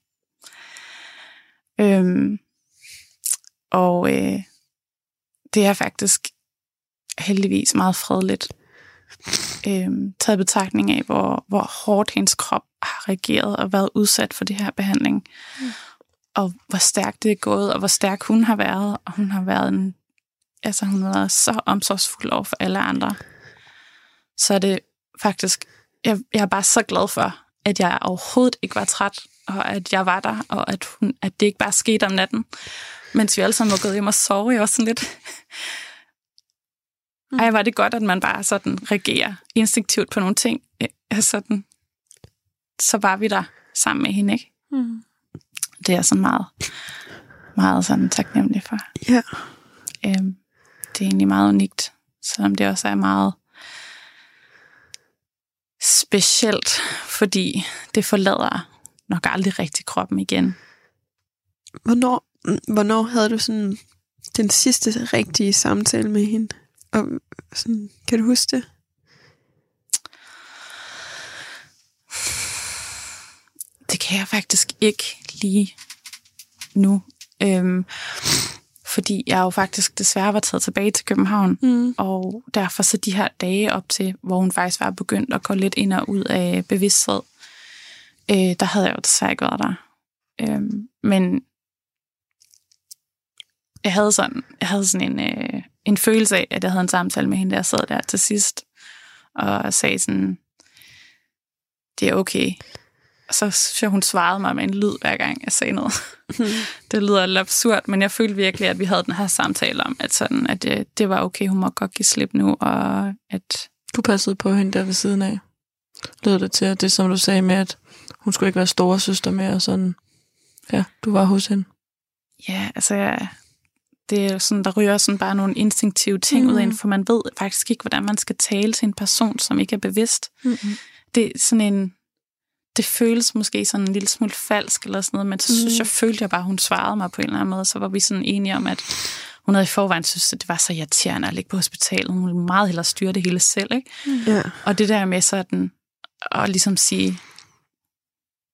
Øhm, og øh, det er faktisk heldigvis meget fredeligt øhm, taget betragtning af, hvor, hvor hårdt hendes krop har reageret og været udsat for det her behandling. Mm. Og hvor stærkt det er gået, og hvor stærk hun har været. Og hun har været en, altså hun har været så omsorgsfuld over for alle andre. Så er det faktisk, jeg, jeg er bare så glad for, at jeg overhovedet ikke var træt, og at jeg var der, og at, hun, at det ikke bare skete om natten, mens vi alle sammen var gået hjem og sove. Jeg var sådan lidt, ej, var det godt, at man bare sådan reagerer instinktivt på nogle ting. Øh, sådan, så var vi der sammen med hende, ikke? Mm. Det er sådan meget, meget sådan taknemmelig for. Ja. Øhm, det er egentlig meget unikt, selvom det også er meget specielt, fordi det forlader nok aldrig rigtig kroppen igen. Hvornår, hvornår havde du sådan den sidste rigtige samtale med hende? Og sådan, kan du huske det? Det kan jeg faktisk ikke lige nu. Øhm, fordi jeg jo faktisk desværre var taget tilbage til København, Mm. og derfor så de her dage op til, hvor hun faktisk var begyndt at gå lidt ind og ud af bevidsthed, øh, der havde jeg jo desværre ikke været der. Øhm, men jeg havde sådan, jeg havde sådan en, øh, en følelse af, at jeg havde en samtale med hende, der jeg sad der til sidst, og sagde sådan, det er okay. Og så synes jeg, hun svarede mig med en lyd, hver gang jeg sagde noget. det lyder lidt absurd, men jeg følte virkelig, at vi havde den her samtale om, at, sådan, at det, det var okay, hun må godt give slip nu, og at Du passede på hende der ved siden af. Lød det til, at det som du sagde med, at hun skulle ikke være store søster med, og sådan, ja, du var hos hende. Ja, altså, jeg, det er sådan, der ryger sådan bare nogle instinktive ting mm. ud af en, for man ved faktisk ikke, hvordan man skal tale til en person, som ikke er bevidst. Mm-hmm. Det er sådan en, det føles måske sådan en lille smule falsk eller sådan noget, men så mm. synes jeg, følte jeg bare, hun svarede mig på en eller anden måde, så var vi sådan enige om, at hun havde i forvejen synes, at det var så irriterende at ligge på hospitalet. Hun ville meget hellere styre det hele selv, ikke? Ja. Og det der med sådan, at ligesom sige,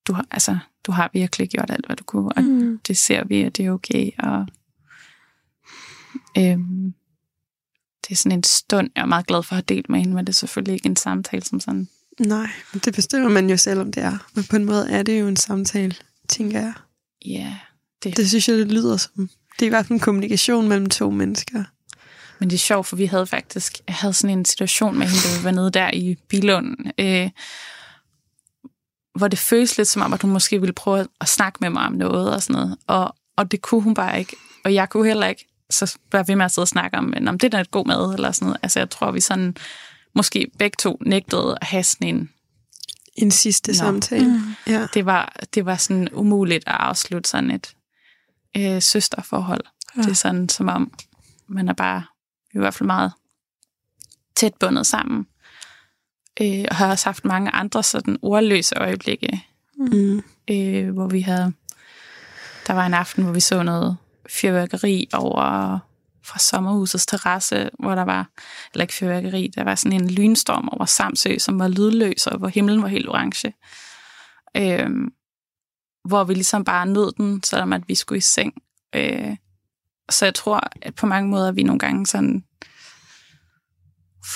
du har, altså, du har virkelig gjort alt, hvad du kunne, og Mm. det ser vi, at det er okay, og øhm, det er sådan en stund, jeg er meget glad for at have delt med hende, men det er selvfølgelig ikke en samtale som sådan. Nej, men det bestemmer man jo selv, om det er. Men på en måde er det jo en samtale, tænker jeg. Ja, det, Det synes jeg, det lyder som. Det er i hvert fald en kommunikation mellem to mennesker. Men det er sjovt, for vi havde faktisk, jeg havde sådan en situation med hende, da vi var nede der i Bilund, øh, hvor det føles lidt som om, at hun måske ville prøve at snakke med mig om noget og sådan noget, og, og det kunne hun bare ikke, og jeg kunne heller ikke, så var vi med at sidde og snakke om, men om det er da et god mad, eller sådan noget. Altså jeg tror, vi sådan, måske begge to nægtede at have sådan en, En sidste Nå. samtale. Mm. Ja. det var, det var sådan umuligt at afslutte sådan et øh, søsterforhold. Ja. Det er sådan, som om man er bare i hvert fald meget tæt bundet sammen. Øh, og har også haft mange andre sådan ordløse øjeblikke, Mm. øh, hvor vi havde... Der var en aften, hvor vi så noget fyrværkeri over fra sommerhusets terrasse, hvor der var, eller ikke fyrværkeri, der var sådan en lynstorm over Samsø, som var lydløs, og hvor himlen var helt orange. Øhm, hvor vi ligesom bare nød den, selvom at vi skulle i seng. Øh, så jeg tror, at på mange måder er vi nogle gange sådan,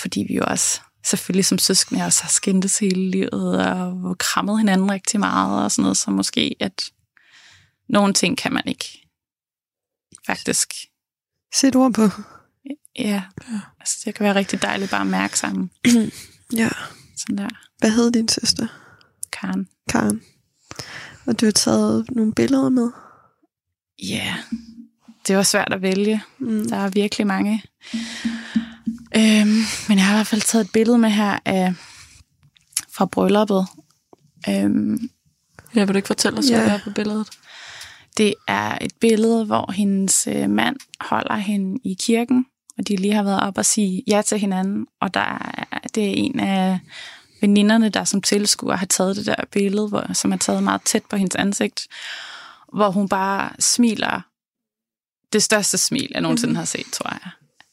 fordi vi jo også selvfølgelig som søskende også har skændtes hele livet, og krammet hinanden rigtig meget, og sådan noget, så måske, at nogle ting kan man ikke faktisk Sæt ord på. Ja, Ja. altså det kan være rigtig dejligt bare at mærke sammen. Ja. Sådan der, Hvad hed din søster, Karen. Karen? Og du har taget nogle billeder med. Ja, yeah. Det var svært at vælge. Mm. Der er virkelig mange. Øhm, men jeg har i hvert fald taget et billede med her af, fra brylluppet. Øhm, Ja, vil du ikke fortælle os, Ja. hvad der er på billedet? det er et billede, hvor hendes øh, mand holder hende i kirken, og de lige har været op og sige ja til hinanden. Og der er, det er en af veninderne, der som tilskuer har taget det der billede, hvor, som er taget meget tæt på hendes ansigt, hvor hun bare smiler det største smil, jeg nogensinde Mhm. har set, tror jeg.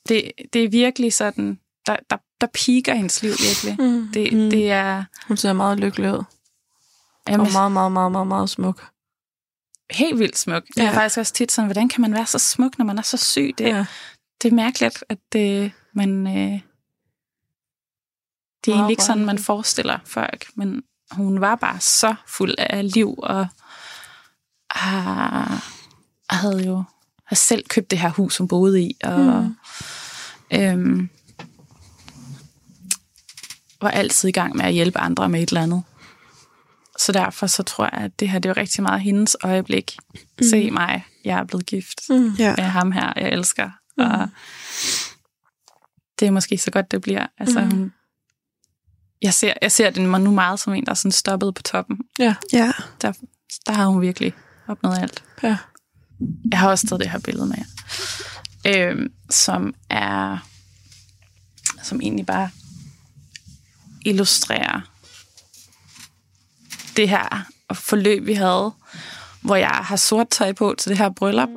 Det, det er virkelig sådan, der, der, der piker hendes liv virkelig. Mm. Det, Mm. det er Hun ser meget lykkelig ud. jamen, Og meget, meget, meget, meget, meget smuk. helt vildt smuk. Jeg Ja. er faktisk også tit sådan, hvordan kan man være så smuk, når man er så syg? Det, Ja. det er mærkeligt, at det, man... Øh, det er egentlig ikke sådan, man forestiller folk, men hun var bare så fuld af liv, og har, havde jo har selv købt det her hus, hun boede i, og Mm. øhm, var altid i gang med at hjælpe andre med et eller andet. Så derfor så tror jeg, at det her det er jo rigtig meget hendes øjeblik. Mm. Se mig, jeg er blevet gift Mm. Med ham her, jeg elsker. Mm. Og det er måske så godt, det bliver. Altså, Mhm. hun, jeg, ser, jeg ser den nu meget som en, der er sådan stoppet på toppen. Ja. Ja. Der, der har hun virkelig opnået alt. Ja. Jeg har også taget det her billede med jer, øhm, som er, som egentlig bare illustrerer det her forløb, vi havde, hvor jeg har sort tøj på til det her bryllup,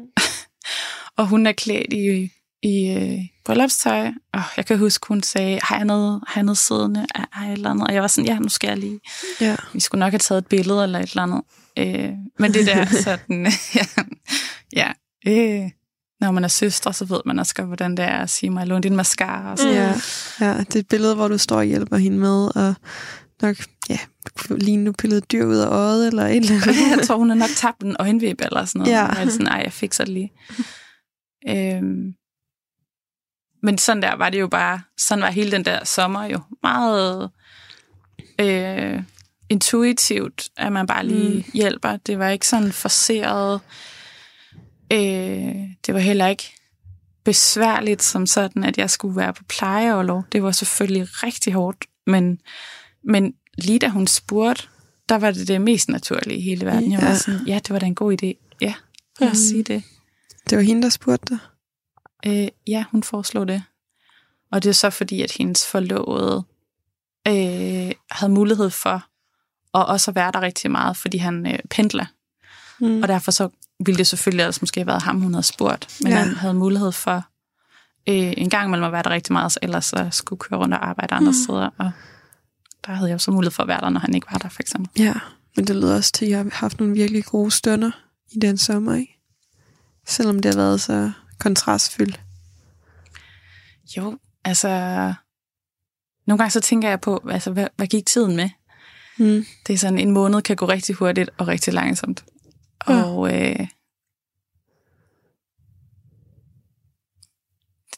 og hun er klædt i, i øh, bryllupstøj, og jeg kan huske, hun sagde, har jeg noget, har jeg noget siddende, har jeg et eller andet? Og jeg var sådan, ja, nu skal jeg lige Ja. vi skulle nok have taget et billede eller et eller andet. Øh, men det der sådan, ja, ja øh, når man er søstre, så ved man også godt, hvordan det er at sige mig, lån din mascara. Og sådan. Ja. ja, det er et billede, hvor du står og hjælper hende med, og nok, ja, ligne, du pillede dyr ud af øjet, eller et eller andet. jeg tror, hun har nok tabt en øjenvip eller sådan noget. Ja. Ja. Jeg sådan, ej, jeg fikser det lige. øhm, men sådan der var det jo bare, sådan var hele den der sommer jo meget øh, intuitivt, at man bare lige mm. hjælper. Det var ikke sådan forseret. Øh, det var heller ikke besværligt som sådan, at jeg skulle være på plejeoverlov. Det var selvfølgelig rigtig hårdt, men, men lige da hun spurgte, der var det det mest naturlige i hele verden. Jeg var sådan, ja, det var da en god idé. Ja, lad os sige det. Det var hende, der spurgte dig. Øh, ja, hun foreslog det. Og det er så fordi, at hendes forlovede øh, havde mulighed for at også være der rigtig meget, fordi han øh, pendler. Mm. Og derfor så ville det selvfølgelig også måske have været ham, hun havde spurgt. Men ja. han havde mulighed for øh, en gang imellem at være der rigtig meget, så ellers så skulle køre rundt og arbejde andre Mm. steder. Og der havde jeg jo så mulighed for at være der, når han ikke var der, for eksempel. Ja, men det lyder også til, at jeg har haft nogle virkelig gode stunder i den sommer, ikke? Selvom det har været så kontrastfyldt. Jo, altså... Nogle gange så tænker jeg på, altså, hvad, hvad gik tiden med? Mm. Det er sådan, en måned kan gå rigtig hurtigt og rigtig langsomt. Ja. Og øh,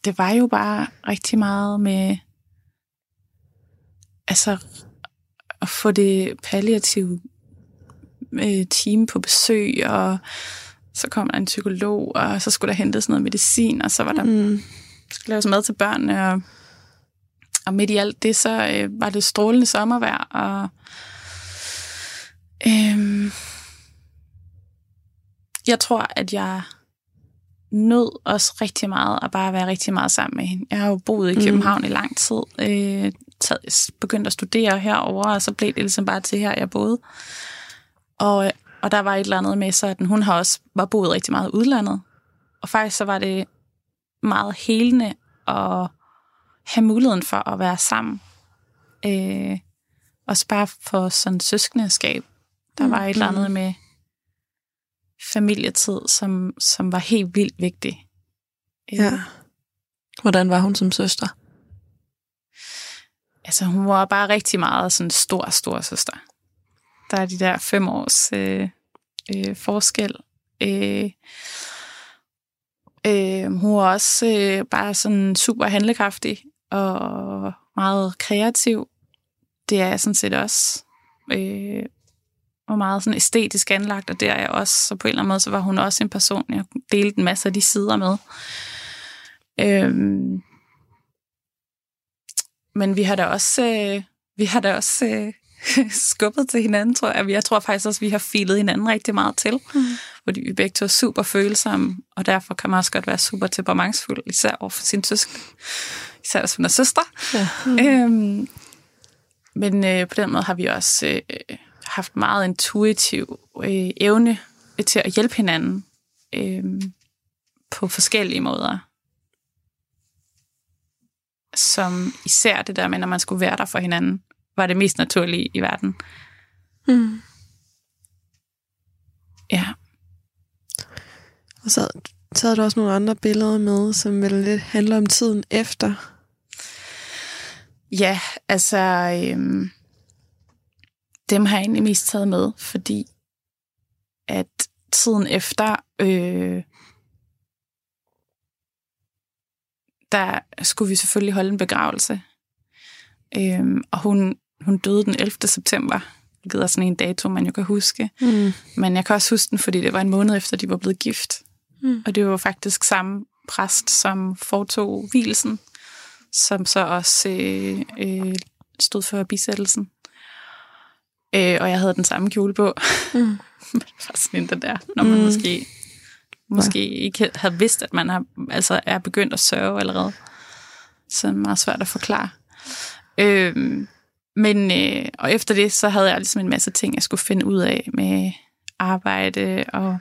det var jo bare rigtig meget med altså at få det palliative øh, team på besøg, og så kom der en psykolog, og så skulle der hentes noget medicin, og så var der Mm. skulle laves mad til børnene, og, og midt i alt det, så øh, var det strålende sommervejr, og øhm, jeg tror, at jeg nød også rigtig meget at bare være rigtig meget sammen med hende. Jeg har jo boet i Mm. København i lang tid, øh, taget, begyndt at studere herover og så blev det ligesom bare til her, jeg boede. Og, og der var et eller andet med, så at hun har også var boet rigtig meget i udlandet. Og faktisk så var det meget helende at have muligheden for at være sammen. Øh, også bare for sådan søskendeskab. Der var et eller andet med familietid, som, som var helt vildt vigtig. Øh, Ja. Hvordan var hun som søster? Altså, hun var bare rigtig meget sådan stor, stor søster. Der er de der fem års øh, øh, forskel. Øh, øh, hun var også øh, bare sådan super handlekraftig og meget kreativ. Det er jeg sådan set også. Øh, og meget sådan æstetisk anlagt, og det er jeg også. Så på en eller anden måde, så var hun også en person, jeg delte en masse af de sider med. Øhm, men vi har da også, øh, vi har da også øh, skubbet til hinanden, tror jeg. Jeg tror faktisk også, vi har filet hinanden rigtig meget til. Mm. Fordi vi begge to er super følsomme, og derfor kan man også godt være super temperamentsfuld, især over for sin søskende. Især hvis hun er søster. Ja. Mm. Øhm, men øh, på den måde har vi også øh, haft meget intuitiv øh, evne til at hjælpe hinanden øh, på forskellige måder som især det der med, når man skulle være der for hinanden, var det mest naturlige i verden. Mm. Ja. Og så, så havde du også nogle andre billeder med, som vel lidt handler om tiden efter. Ja, altså, øhm, dem har jeg egentlig mest taget med, fordi at tiden efter, øh, der skulle vi selvfølgelig holde en begravelse. Øhm, og hun, hun døde den 11. september, hvilket er sådan en dato, man jo kan huske. Mm. Men jeg kan også huske den, fordi det var en måned efter, de var blevet gift. Mm. Og det var faktisk samme præst, som foretog hvilesen. Som så også øh, øh, stod for bisættelsen. Øh, og jeg havde den samme kjole på. Mm. for sådan en der, der når man Mm. måske, måske ikke havde vidst, at man har, altså er begyndt at sørge allerede. Så det er meget svært at forklare. Øhm, men, øh, og efter det, så havde jeg ligesom en masse ting, jeg skulle finde ud af med arbejde og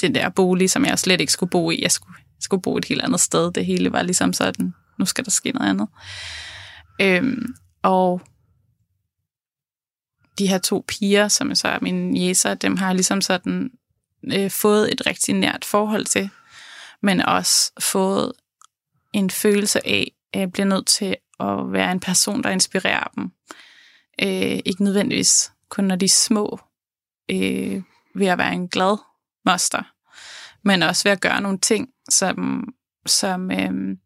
den der bolig, som jeg slet ikke skulle bo i. Jeg skulle, skulle bo et helt andet sted. Det hele var ligesom sådan, nu skal der ske noget andet. Øhm, og de her to piger, som så er mine jæser, dem har jeg ligesom sådan øh, fået et rigtig nært forhold til, men også fået en følelse af, at jeg bliver nødt til at være en person, der inspirerer dem. Øh, ikke nødvendigvis kun når de er små, øh, ved at være en glad moster, men også ved at gøre nogle ting, som, som, øh,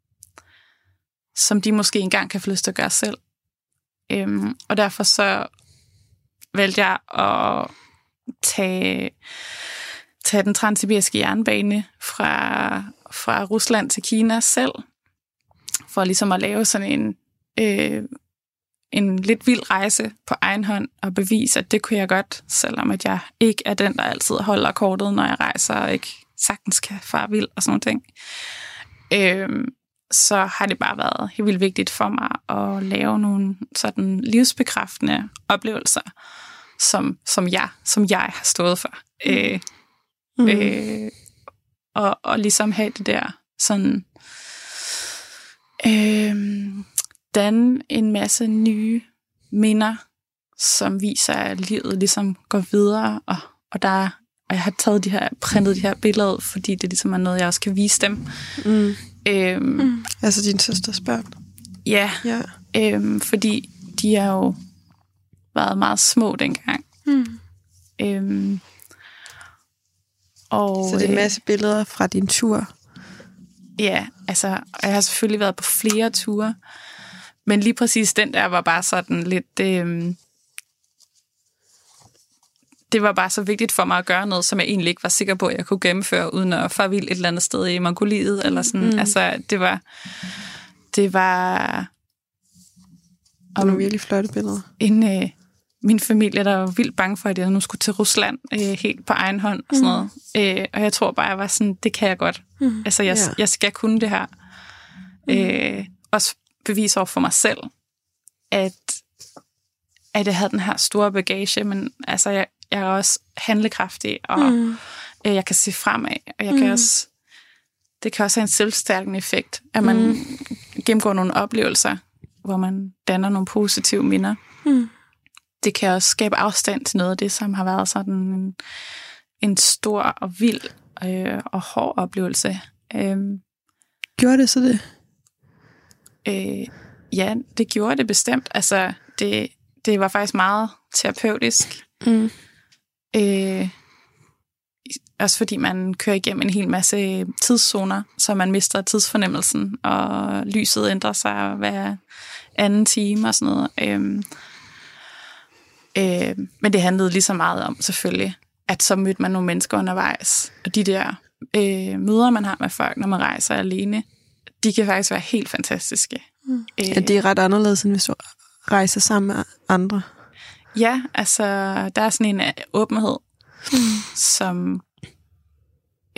som de måske engang kan få lyst til at gøre selv. Øhm, og derfor så valgte jeg at tage, tage den transsibiriske jernbane fra, fra Rusland til Kina selv, for ligesom at lave sådan en, øh, en lidt vild rejse på egen hånd og bevise, at det kunne jeg godt, selvom at jeg ikke er den, der altid holder kortet, når jeg rejser og ikke sagtens kan fare vild og sådan noget ting. Øh, så har det bare været helt vildt vigtigt for mig at lave nogle sådan livsbekræftende oplevelser, som, som, jeg, som jeg har stået for. Øh, Mm. øh, og, og ligesom have det der sådan øh, danne en masse nye minder, som viser, at livet ligesom går videre, og, og der og jeg har taget de her, printet de her billeder fordi det ligesom er noget, jeg også kan vise dem. Mm. Øhm, Mm. Altså din søsters børn. ja, Ja. øhm, fordi de er jo været meget små dengang. Mm. Øhm, og, Så det er en øh, masse billeder fra din tur. Ja, altså, jeg har selvfølgelig været på flere ture, men lige præcis den der var bare sådan lidt... Øh, det var bare så vigtigt for mig at gøre noget, som jeg egentlig ikke var sikker på, at jeg kunne gennemføre, uden at fare vild et eller andet sted i Mongoliet, eller sådan. Mm. Mm. Altså, det var... Det var... Og nogle virkelig flotte billeder. en, øh, min familie, der var vildt bange for, at jeg nu skulle til Rusland øh, helt på egen hånd og sådan noget. Øh, og jeg tror bare, jeg var sådan, det kan jeg godt. Mm. Altså, jeg, ja. jeg skal kunne det her. Øh, også bevise over for mig selv, at, at jeg havde den her store bagage, men altså, jeg, jeg er også handlekraftig, og mm. Øh, jeg kan se fremad, og jeg mm. kan også, det kan også have en selvstærkende effekt, at man Mm. gennemgår nogle oplevelser, hvor man danner nogle positive minder Mm. det kan også skabe afstand til noget af det, som har været sådan en, en stor og vild øh, og hård oplevelse. Øhm, Gjorde det så det? øh, ja, det gjorde det bestemt. Altså, det, det var faktisk meget terapeutisk. Mm. Øh, også fordi man kører igennem en hel masse tidszoner, så man mister tidsfornemmelsen, og lyset ændrer sig hver anden time og sådan noget. Øhm, øh, men det handlede lige så meget om selvfølgelig, at så mødte man nogle mennesker undervejs, og de der øh, møder, man har med folk, når man rejser alene, de kan faktisk være helt fantastiske. Mm. Øh, Ja, det er ret anderledes, end hvis du rejser sammen med andre. Ja, altså, der er sådan en øh, åbenhed, som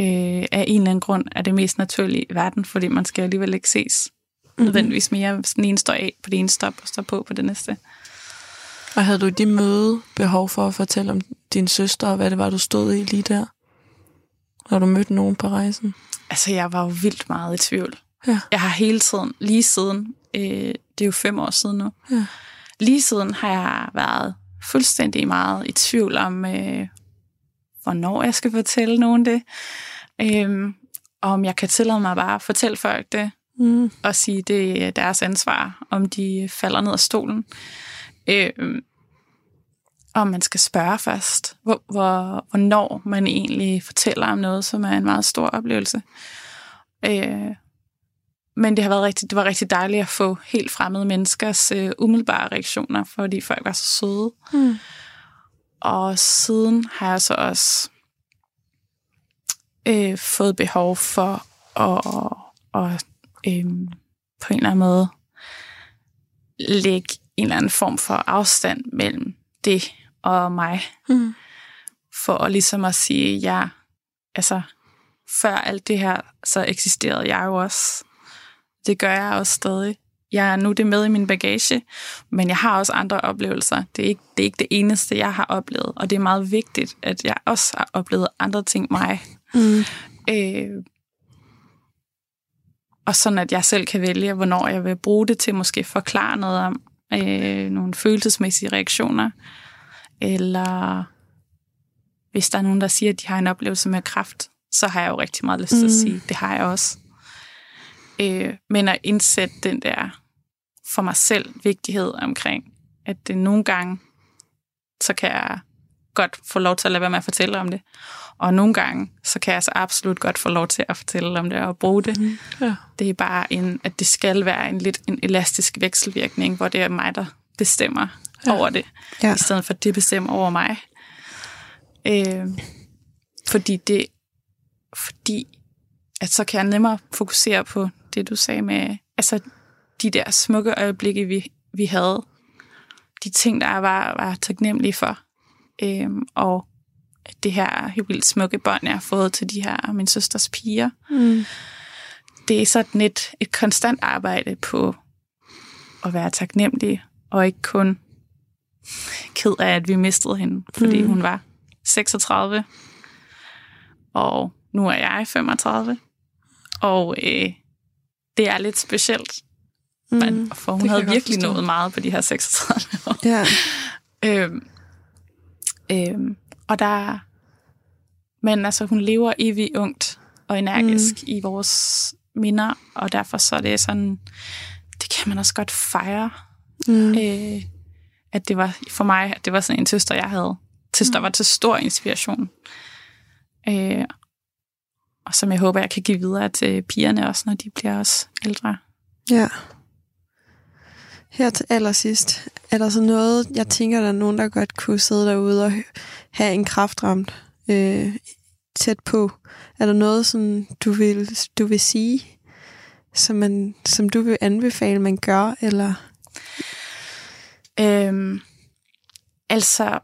øh, af en eller anden grund er det mest naturlige i verden, fordi man skal alligevel ikke ses mm-hmm. nødvendigvis mere, hvis den ene står af på det ene stop og står på på det næste. Og havde du i de møde behov for at fortælle om din søster, og hvad det var, du stod i lige der? Når du mødte nogen på rejsen? Altså, jeg var jo vildt meget i tvivl. Ja. Jeg har hele tiden, lige siden, øh, det er jo fem år siden nu, Ja. lige siden har jeg været fuldstændig meget i tvivl om, øh, hvornår jeg skal fortælle nogen det. Øh, og om jeg kan tillade mig bare at fortælle folk det, Mm. og sige, det er deres ansvar, om de falder ned af stolen. Øh, om man skal spørge først, hvor, hvor, hvornår man egentlig fortæller om noget, som er en meget stor oplevelse. Øh, men det har været rigtig, det var rigtig dejligt at få helt fremmede menneskers øh, umiddelbare reaktioner, fordi folk var så søde. Mm. Og siden har jeg så også øh, fået behov for at, at øh, på en eller anden måde lægge en eller anden form for afstand mellem det og mig. Mm. For ligesom at sige, ja, altså, før alt det her, så eksisterede jeg jo også. Det gør jeg også stadig. Jeg er nu det med i min bagage, men jeg har også andre oplevelser. Det er, ikke, det er ikke det eneste, jeg har oplevet, og det er meget vigtigt, at jeg også har oplevet andre ting mig. Mm. Øh, og sådan, at jeg selv kan vælge, hvornår jeg vil bruge det til måske forklare noget om øh, nogle følelsesmæssige reaktioner, eller hvis der er nogen, der siger, at de har en oplevelse med kraft, så har jeg jo rigtig meget lyst til at sige, det har jeg også. Øh, men at indsætte den der for mig selv vigtighed omkring, at det nogle gange, så kan jeg godt få lov til at lade være med at fortælle om det. Og nogle gange, så kan jeg så absolut godt få lov til at fortælle om det og bruge det. Mm. Ja. Det er bare, en, at det skal være en lidt en elastisk vekselvirkning, hvor det er mig, der bestemmer ja. over det, Ja. i stedet for at det bestemmer over mig. Øh, fordi det, fordi at så kan jeg nemmere fokusere på det, du sagde med, altså de der smukke øjeblikke, vi, vi havde, de ting, der var, var taknemmelige for, øhm, og det her helt vildt smukke bånd, jeg har fået til de her min søsters piger. Mm. Det er sådan et, et konstant arbejde på at være taknemmelig, og ikke kun ked af, at vi mistede hende, fordi Mm. hun var 36, og nu er jeg 35, og øh, det er lidt specielt, mm, for hun havde virkelig forstå. nået meget på de her 36 år. Ja. Øhm, øhm, og der... Men altså, hun lever evigt ungt og energisk mm. i vores minder, og derfor så er det sådan... Det kan man også godt fejre, Mm. øh, at det var for mig, at det var sådan en søster, jeg havde. Søster Mm. var til stor inspiration. Øh, og som jeg håber, jeg kan give videre til pigerne også, når de bliver også ældre. Ja. Her til allersidst, er der så noget, jeg tænker, der er nogen, der godt kunne sidde derude og have en kraftramt øh, tæt på. Er der noget, som du vil, du vil sige, som, man, som du vil anbefale, man gør? Eller? Øhm, altså,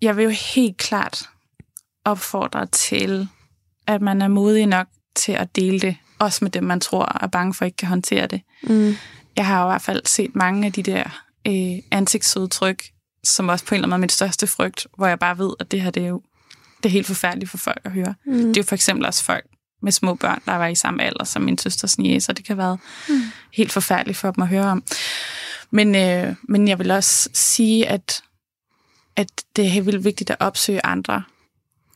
jeg vil jo helt klart opfordre til, at man er modig nok til at dele det, også med dem, man tror er bange for ikke kan håndtere det. Mm. Jeg har jo i hvert fald set mange af de der øh, ansigtsudtryk, som også på en eller anden måde er min største frygt, hvor jeg bare ved, at det her det er jo det er helt forfærdeligt for folk at høre. Mm. Det er jo for eksempel også folk med små børn, der var i samme alder som min søsters niece, og det kan være mm. helt forfærdeligt for dem at høre om. Men, øh, men jeg vil også sige, at, at det er helt vildt vigtigt at opsøge andre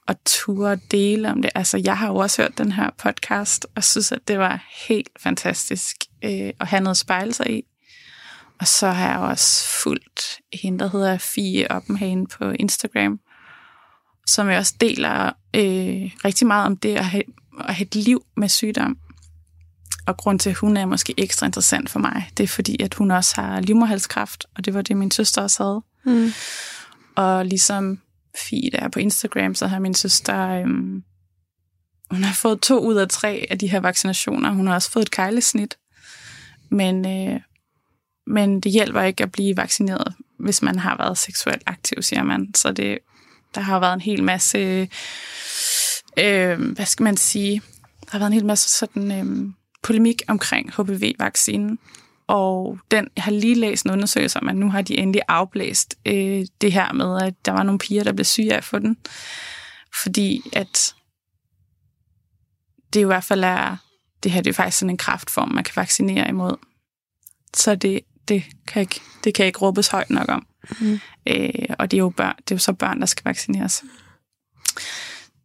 og ture dele om det. Altså, jeg har jo også hørt den her podcast, og synes, at det var helt fantastisk øh, at have noget at spejle sig i. Og så har jeg også fulgt hende, der hedder Fie Oppenhagen på Instagram, som jeg også deler øh, rigtig meget om det at have, at have et liv med sygdom. Og grund til, at hun er måske ekstra interessant for mig, det er fordi, at hun også har livmorhalskræft, og det var det, min søster også havde. Mm. Og ligesom feed der på Instagram, så har min søster, øhm, hun har fået to ud af tre af de her vaccinationer. Hun har også fået et kejlesnit. Men, øh, men det hjælper ikke at blive vaccineret, hvis man har været seksuelt aktiv, siger man. Så det, der har været en hel masse, øh, hvad skal man sige, der har været en hel masse sådan øh, polemik omkring HPV-vaccinen. Og den, jeg har lige læst en undersøgelse om, at nu har de endelig afblæst øh, det her med, at der var nogle piger, der blev syge af at få den. Fordi at det jo i hvert fald er, det her det er faktisk sådan en kraftform, man kan vaccinere imod. Så det, det, kan, ikke, det kan ikke råbes højt nok om. Mm. Øh, og det er, jo børn, det er jo så børn, der skal vaccineres.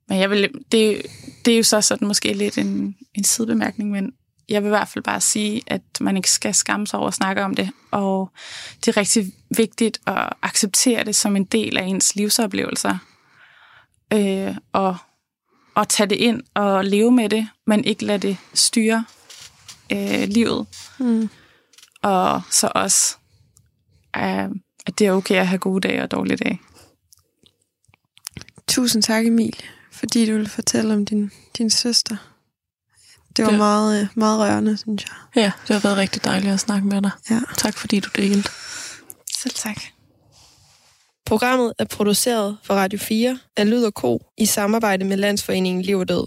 Men jeg vil, det, det er jo så sådan måske lidt en, en sidebemærkning, men jeg vil i hvert fald bare sige, at man ikke skal skamme sig over at snakke om det, og det er rigtig vigtigt at acceptere det som en del af ens livsoplevelser, øh, og, og tage det ind og leve med det, men ikke lade det styre øh, livet, Mm. og så også, øh, at det er okay at have gode dage og dårlige dage. Tusind tak, Emil, fordi du ville fortælle om din, din søster. Det var Det- meget, øh, meget rørende, synes jeg. Ja, det har været rigtig dejligt at snakke med dig. Ja. Tak fordi du delte. Selv tak. Programmet er produceret for Radio 4 af Lyd og Co. i samarbejde med Landsforeningen Liv og Død.